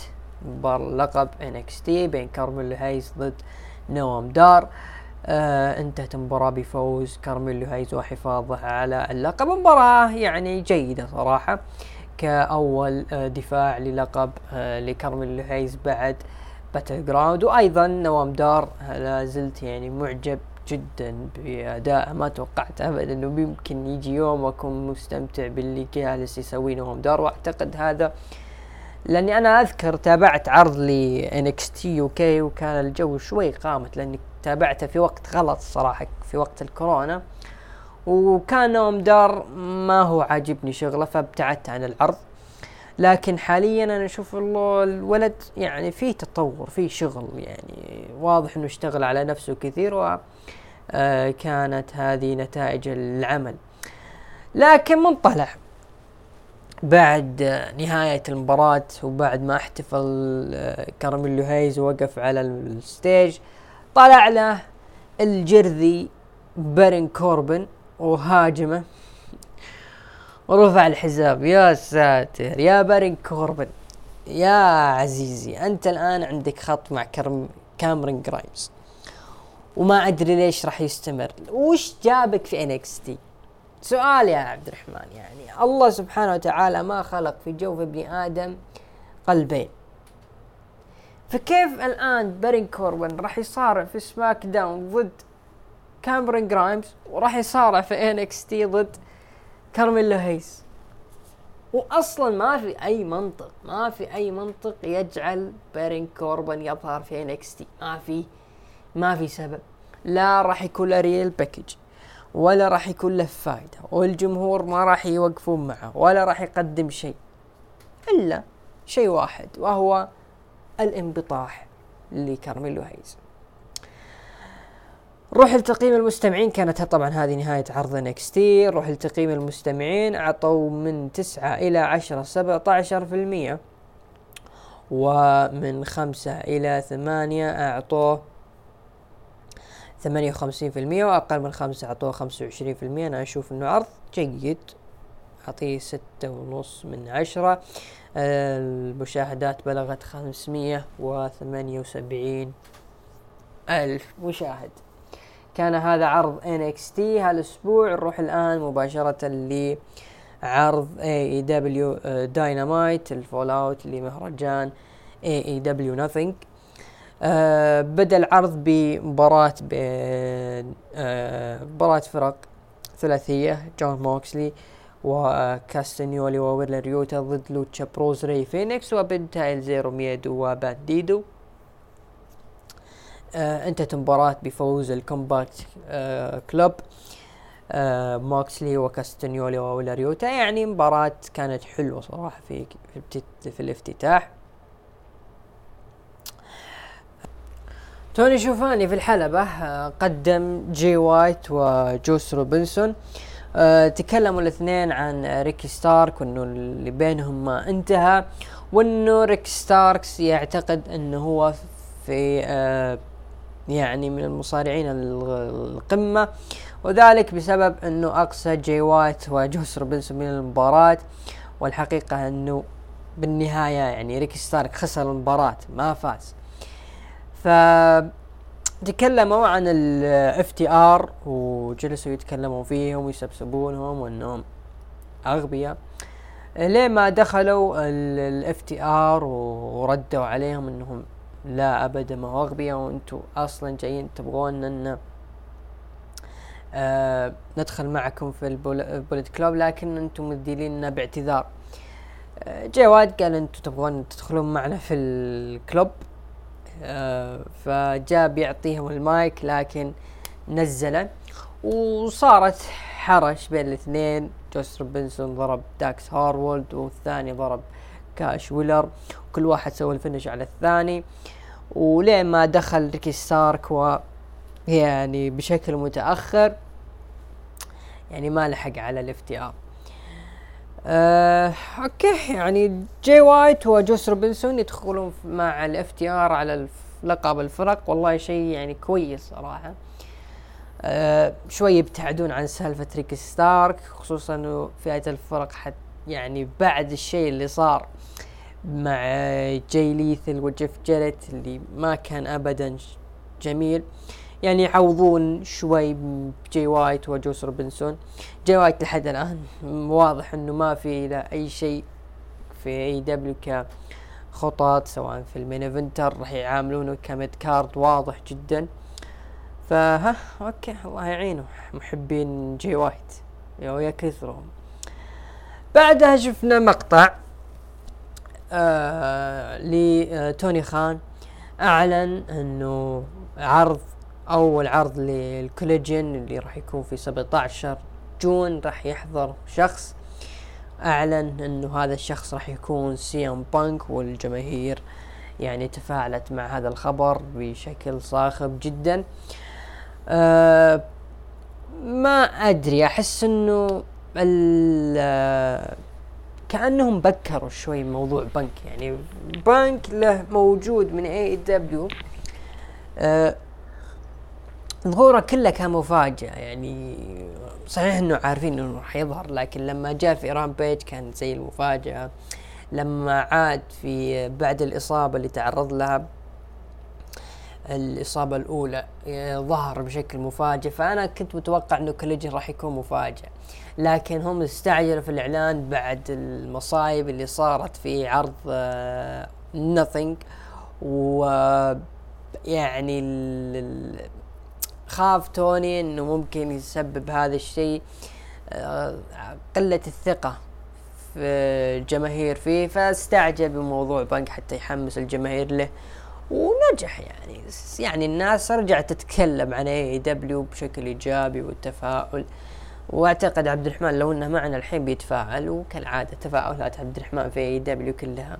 مباراة لقب NXT بين كارميلو هايز ضد نوام دار. آه انتهت المباراة بفوز كارميلو هايز وحفاظه على اللقب. مباراة يعني جيدة صراحة كأول آه دفاع للقب آه لكارميلو هايز بعد Battleground وأيضا نوام دار لا زلت يعني معجب جدا بأداء ما توقعت ابدا إنه يمكن يجي يوم وأكون مستمتع باللي جالس يسويه نوام دار واعتقد هذا لأني أنا أذكر تابعت عرض ل NXT UK وكان الجو شوي قامت لأني تابعته في وقت غلط صراحة في وقت الكورونا. وكان نوام دار ما هو عاجبني شغله فابتعدت عن العرض. لكن حاليا أنا أشوف الولد يعني في تطور في شغل يعني واضح إنه اشتغل على نفسه كثير وكانت هذه نتائج العمل. لكن منطلع بعد نهاية المباراة وبعد ما احتفل كارميلو هايز ووقف على ال stage طلع له الجرذي بارين كوربن وهاجمه. ورفع الحزام يا ساتر يا بارين كوربن يا عزيزي أنت الآن عندك خط مع كرم كامرين جرايمز. وما أدري ليش راح يستمر. وش جابك في NXT سؤال يا عبد الرحمن يعني الله سبحانه وتعالى ما خلق في جوف ابن آدم قلبين. فكيف الآن بارين كوربن راح يصارع في سماك داون ضد كامرين جرايمز وراح يصارع في NXT ضد كارميلو هيز واصلا ما في أي منطق ما في أي منطق يجعل بارين كوربن يظهر في NXT ما في. ما في سبب. لا راح يكون له real package ولا راح يكون له فايدة والجمهور ما راح يوقفون معه ولا راح يقدم شيء إلا شيء واحد وهو الانبطاح لكارميلو هيز روح لتقييم المستمعين كانت طبعا هذه نهاية عرض NXT روح لتقييم المستمعين أعطوا من تسعة إلى عشرة سبعة عشر في المية ومن خمسة إلى ثمانية أعطوه ثمانية وخمسين في المية وأقل من خمسة اعطوه خمسة وعشرين في المية. أنا أشوف إنه عرض جيد. أعطيه ستة ونص من عشرة. المشاهدات بلغت خمسمية وثمانية وسبعين ألف مشاهد. كان هذا عرض NXT هالأسبوع. نروح الآن مباشرة لعرض AEW Dynamite ال fallout لمهرجان AEW Nothing. آه بدأ العرض بمباراة بين آه مباراة فرق ثلاثية جون موكسلي وكاستنيولي وويلر يوتا ضد لوتشا بروز ري فينيكس وبنتايل زيرو ميدو وبانديدو آه انتهت المباراة بفوز ال Combat آه Club آه موكسلي وكاستنيولي وويلر يوتا يعني مباراة كانت حلوة صراحة في في, في الافتتاح. توني شوفاني في الحلبة آه قدم جي وايت وجوس روبنسون تكلموا الاثنين عن ريكي ستارك وإنه اللي بينهم ما انتهى وإنه ريك ستاركس يعتقد إنه هو في أه يعني من المصارعين القمة وذلك بسبب إنه أقصى جي وايت وجوس روبنسون من المباراة والحقيقة إنه بالنهاية يعني ريكي ستارك خسر المباراة ما فاز. ف تكلموا عن ال FTR وجلسوا يتكلموا فيهم ويسبسبونهم وإنهم أغبياء. ليه ما دخلوا ال FTR وردوا عليهم إنهم لا أبدا ما هو أغبياء وأنتم أصلا جايين تبغون إن آه ندخل معكم في ال Bullet Club لكن أنتم مديليننا باعتذار. آه جواد قال أنتم تبغون تدخلون معنا في ال club فجاء بيعطيهم المايك لكن نزله. وصارت حرش بين الاثنين. جوس روبنسون ضرب داكس هارولد والثاني ضرب كاش ويلر. كل واحد سوى ال finish على الثاني. ولين ما دخل ريكي ستارك و يعني بشكل متأخر يعني ما لحق على ال FTR آه، أوكي يعني جي وايت وجوس روبنسون يدخلون مع ال FTR على لقب الفرق. والله شيء يعني كويس صراحة. آه شوي يبتعدون عن سالفة ريكي ستارك خصوصا إنه فئة الفرق حت يعني بعد الشيء اللي صار مع جاي ليثل وجيف جيريت اللي ما كان ابدا جميل. يعني يعوضون شوي بجي وايت وجوس روبنسون جي وايت لحد الآن واضح إنه ما في له أي شيء في AEW كخطط سواء في ال main eventer راح يعاملونه ك mid card واضح جدا. فها أوكي الله يعينه. محبين جي وايت يا كثرهم. بعدها شفنا مقطع آه لتوني خان. أعلن إنه عرض أول عرض لل Collision اللي راح يكون في 17 June راح يحضر شخص. أعلن إنه هذا الشخص راح يكون CM Punk والجماهير يعني تفاعلت مع هذا الخبر بشكل صاخب جدا. أه ما أدري أحس إنه كأنهم بكروا شوي موضوع بنك يعني بنك له موجود من اي دبليو ظهوره كله كان مفاجأة. يعني صحيح إنه عارفين إنه راح يظهر لكن لما جاء في رامبيج كان زي المفاجأة. لما عاد في بعد الإصابة اللي تعرض لها الإصابة الأولى ظهر بشكل مفاجئ. فأنا كنت متوقع أنه Collision راح يكون مفاجئ. لكن هم استعجلوا في الإعلان بعد المصايب اللي صارت في عرض Nothing و يعني خاف توني إنه ممكن يسبب هذا الشيء آه، قلة الثقة في الجماهير فيه فاستعجل بموضوع بنك حتى يحمس الجماهير له ونجح يعني. يعني الناس رجعت تتكلم عن AEW بشكل إيجابي والتفاؤل وأعتقد عبد الرحمن لو إنه معنا الحين بيتفاعل وكالعادة تفاؤلات عبد الرحمن في AEW كلها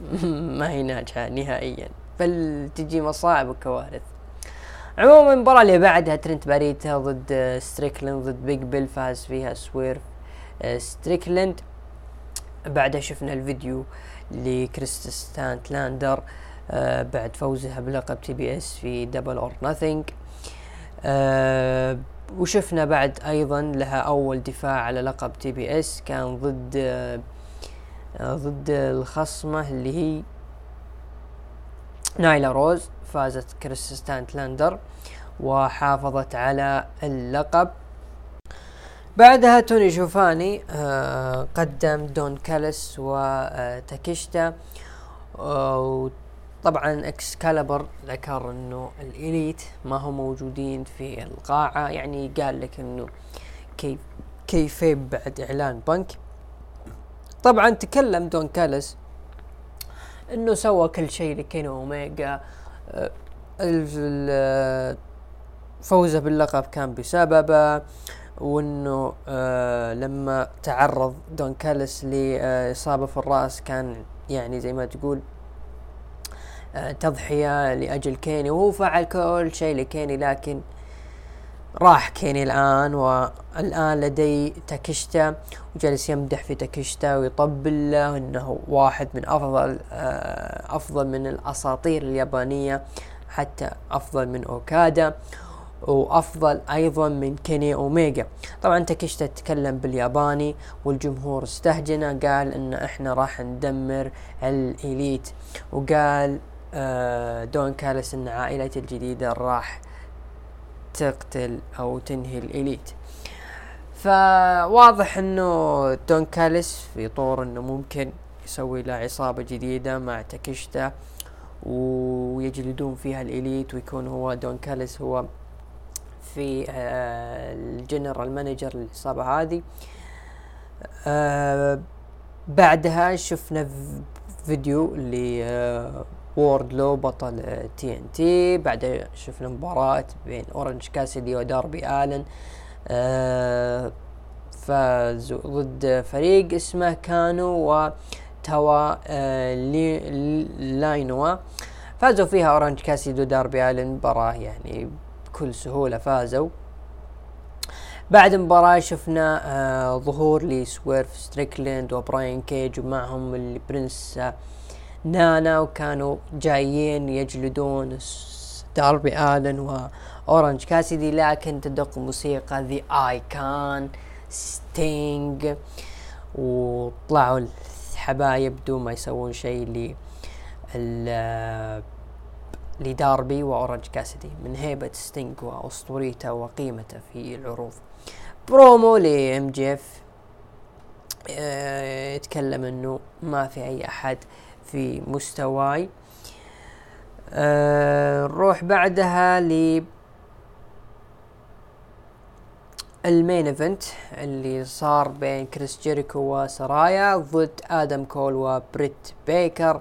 ما هي ناجحة نهائيا. بل تجي مصاعب وكوارث. عموما المباراة اللي بعدها ترنت باريتا ضد ستريكلند ضد بيج بيل فاز فيها سويرف ستريكلند بعدها شفنا الفيديو لكريستات لاندر آه بعد فوزها بلقب TBS في Double or Nothing آه وشفنا بعد أيضا لها أول دفاع على لقب TBS كان ضد آه ضد الخصمة اللي هي نايلا روز. فازت كريستات لاندر وحافظت على اللقب. بعدها توني شوفاني آه قدم دون كالس وتاكيشتا آه طبعا اكسكالبر ذكر إنه ال Elite ما هم موجودين في القاعة. يعني قال لك إنه كيف كيفيب بعد إعلان بنك. طبعا تكلم دون كالس إنه سوى كل شيء لكينو اوميجا آه فوزه باللقب كان بسببه وإنه آه لما تعرض دون كالس لإصابة في الرأس كان يعني زي ما تقول آه تضحية لأجل كيني. وهو فعل كل شيء لكيني لكن راح كيني الآن والآن لدي تاكشتا وجالس يمدح في تاكشتا ويطبل له إنه واحد من أفضل آه، أفضل من الأساطير اليابانية حتى أفضل من أوكادا وأفضل أيضا من كيني أوميجا. طبعا تاكشتا تكلم بالياباني والجمهور استهجنه قال إن إحنا راح ندمر الإليت وقال آه، دون كالس إن عائلتي الجديدة راح تقتل أو تنهي الإليت. فواضح إنه دون كاليس في طور إنه ممكن يسوي له عصابة جديدة مع تاكيشتا ويجلدون فيها ال Elite ويكون هو دون كاليس هو في آه، ال general manager للعصابة هذه. آه، بعدها شفنا فيديو ل ووردلو بطل TNT. بعدها شفنا مباراة بين أورنج كاسيدي وداربي آلن آه فازوا ضد فريق اسمه كانو وتوا آه لاينوا. فازوا فيها أورنج كاسيدي وداربي آلن مباراة يعني بكل سهولة فازوا. بعد المباراة شفنا آه ظهور لسويرف ستريكلند وبراين كيج ومعهم البرنس نانا وكانوا جايين يجلدون داربي آلن وأورنج كاسيدي لكن تدق موسيقى The Icon Sting وطلعوا الحبايب بدون ما يسوون شيء ل لداربي واورنج كاسيدي. من هيبة Sting واسطوريته وقيمته في العروض. برومو لام جي اف يتكلم إنه ما في أي أحد في مستواي. أه نروح بعدها ل ال main event اللي صار بين كريس جيريكو وسرايا ضد آدم كول وبريت بيكر.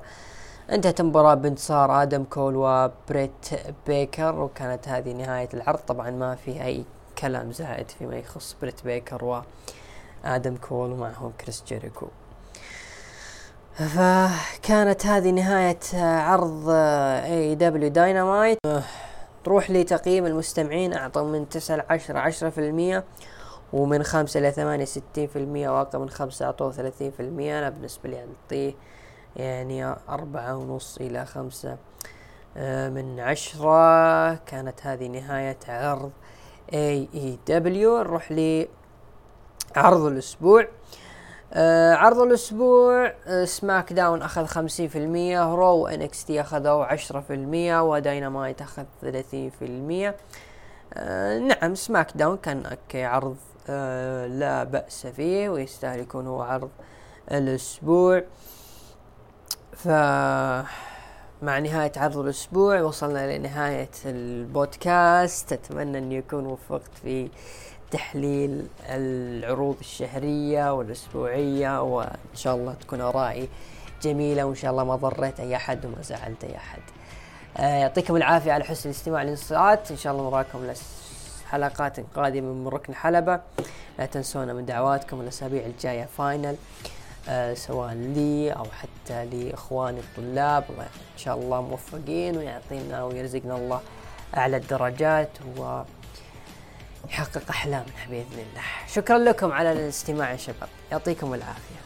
انتهت المباراة بانتصار آدم كول وبريت بيكر وكانت هذه نهاية العرض. طبعا ما في أي كلام زائد فيما يخص بريت بيكر وآدم كول ومعهم كريس جيريكو. فكانت هذه نهاية عرض AEW Dynamite تروح لتقييم المستمعين أعطوا من تسعة لعشرة عشرة في المية ومن خمسة إلى ثمانية ستين في المية وأقل من خمسة أعطوه ثلاثين في المية. أنا بالنسبة لي أعطيه يعني أربعة ونص إلى خمسة آه، من عشرة. كانت هذه نهاية عرض AEW نروح لعرض الأسبوع. آه عرض الأسبوع آه SmackDown أخذ خمسين في المية Raw NXT أخذوا عشرة في المية وداينامايت أخذ ثلاثين في المية. آه نعم SmackDown كان okay عرض آه لا بأس فيه ويستاهل يكون هو عرض الأسبوع. ف مع نهاية عرض الأسبوع وصلنا لنهاية البودكاست. أتمنى أن يكون وفقت في تحليل العروض الشهرية والأسبوعية وإن شاء الله تكون آرائي جميلة وإن شاء الله ما ضريت أي أحد وما زعلت أي أحد. آه يعطيكم العافية على حسن الاستماع للانصات. إن شاء الله نراكم حلقات قادمة من ركن حلبة. لا تنسونا من دعواتكم الأسابيع الجاية فاينل آه سواء لي أو حتى لإخواني الطلاب. إن شاء الله موفقين ويعطينا ويرزقنا الله أعلى الدرجات و يحقق أحلامنا بإذن الله. شكرا لكم على الاستماع يا شباب. يعطيكم العافية.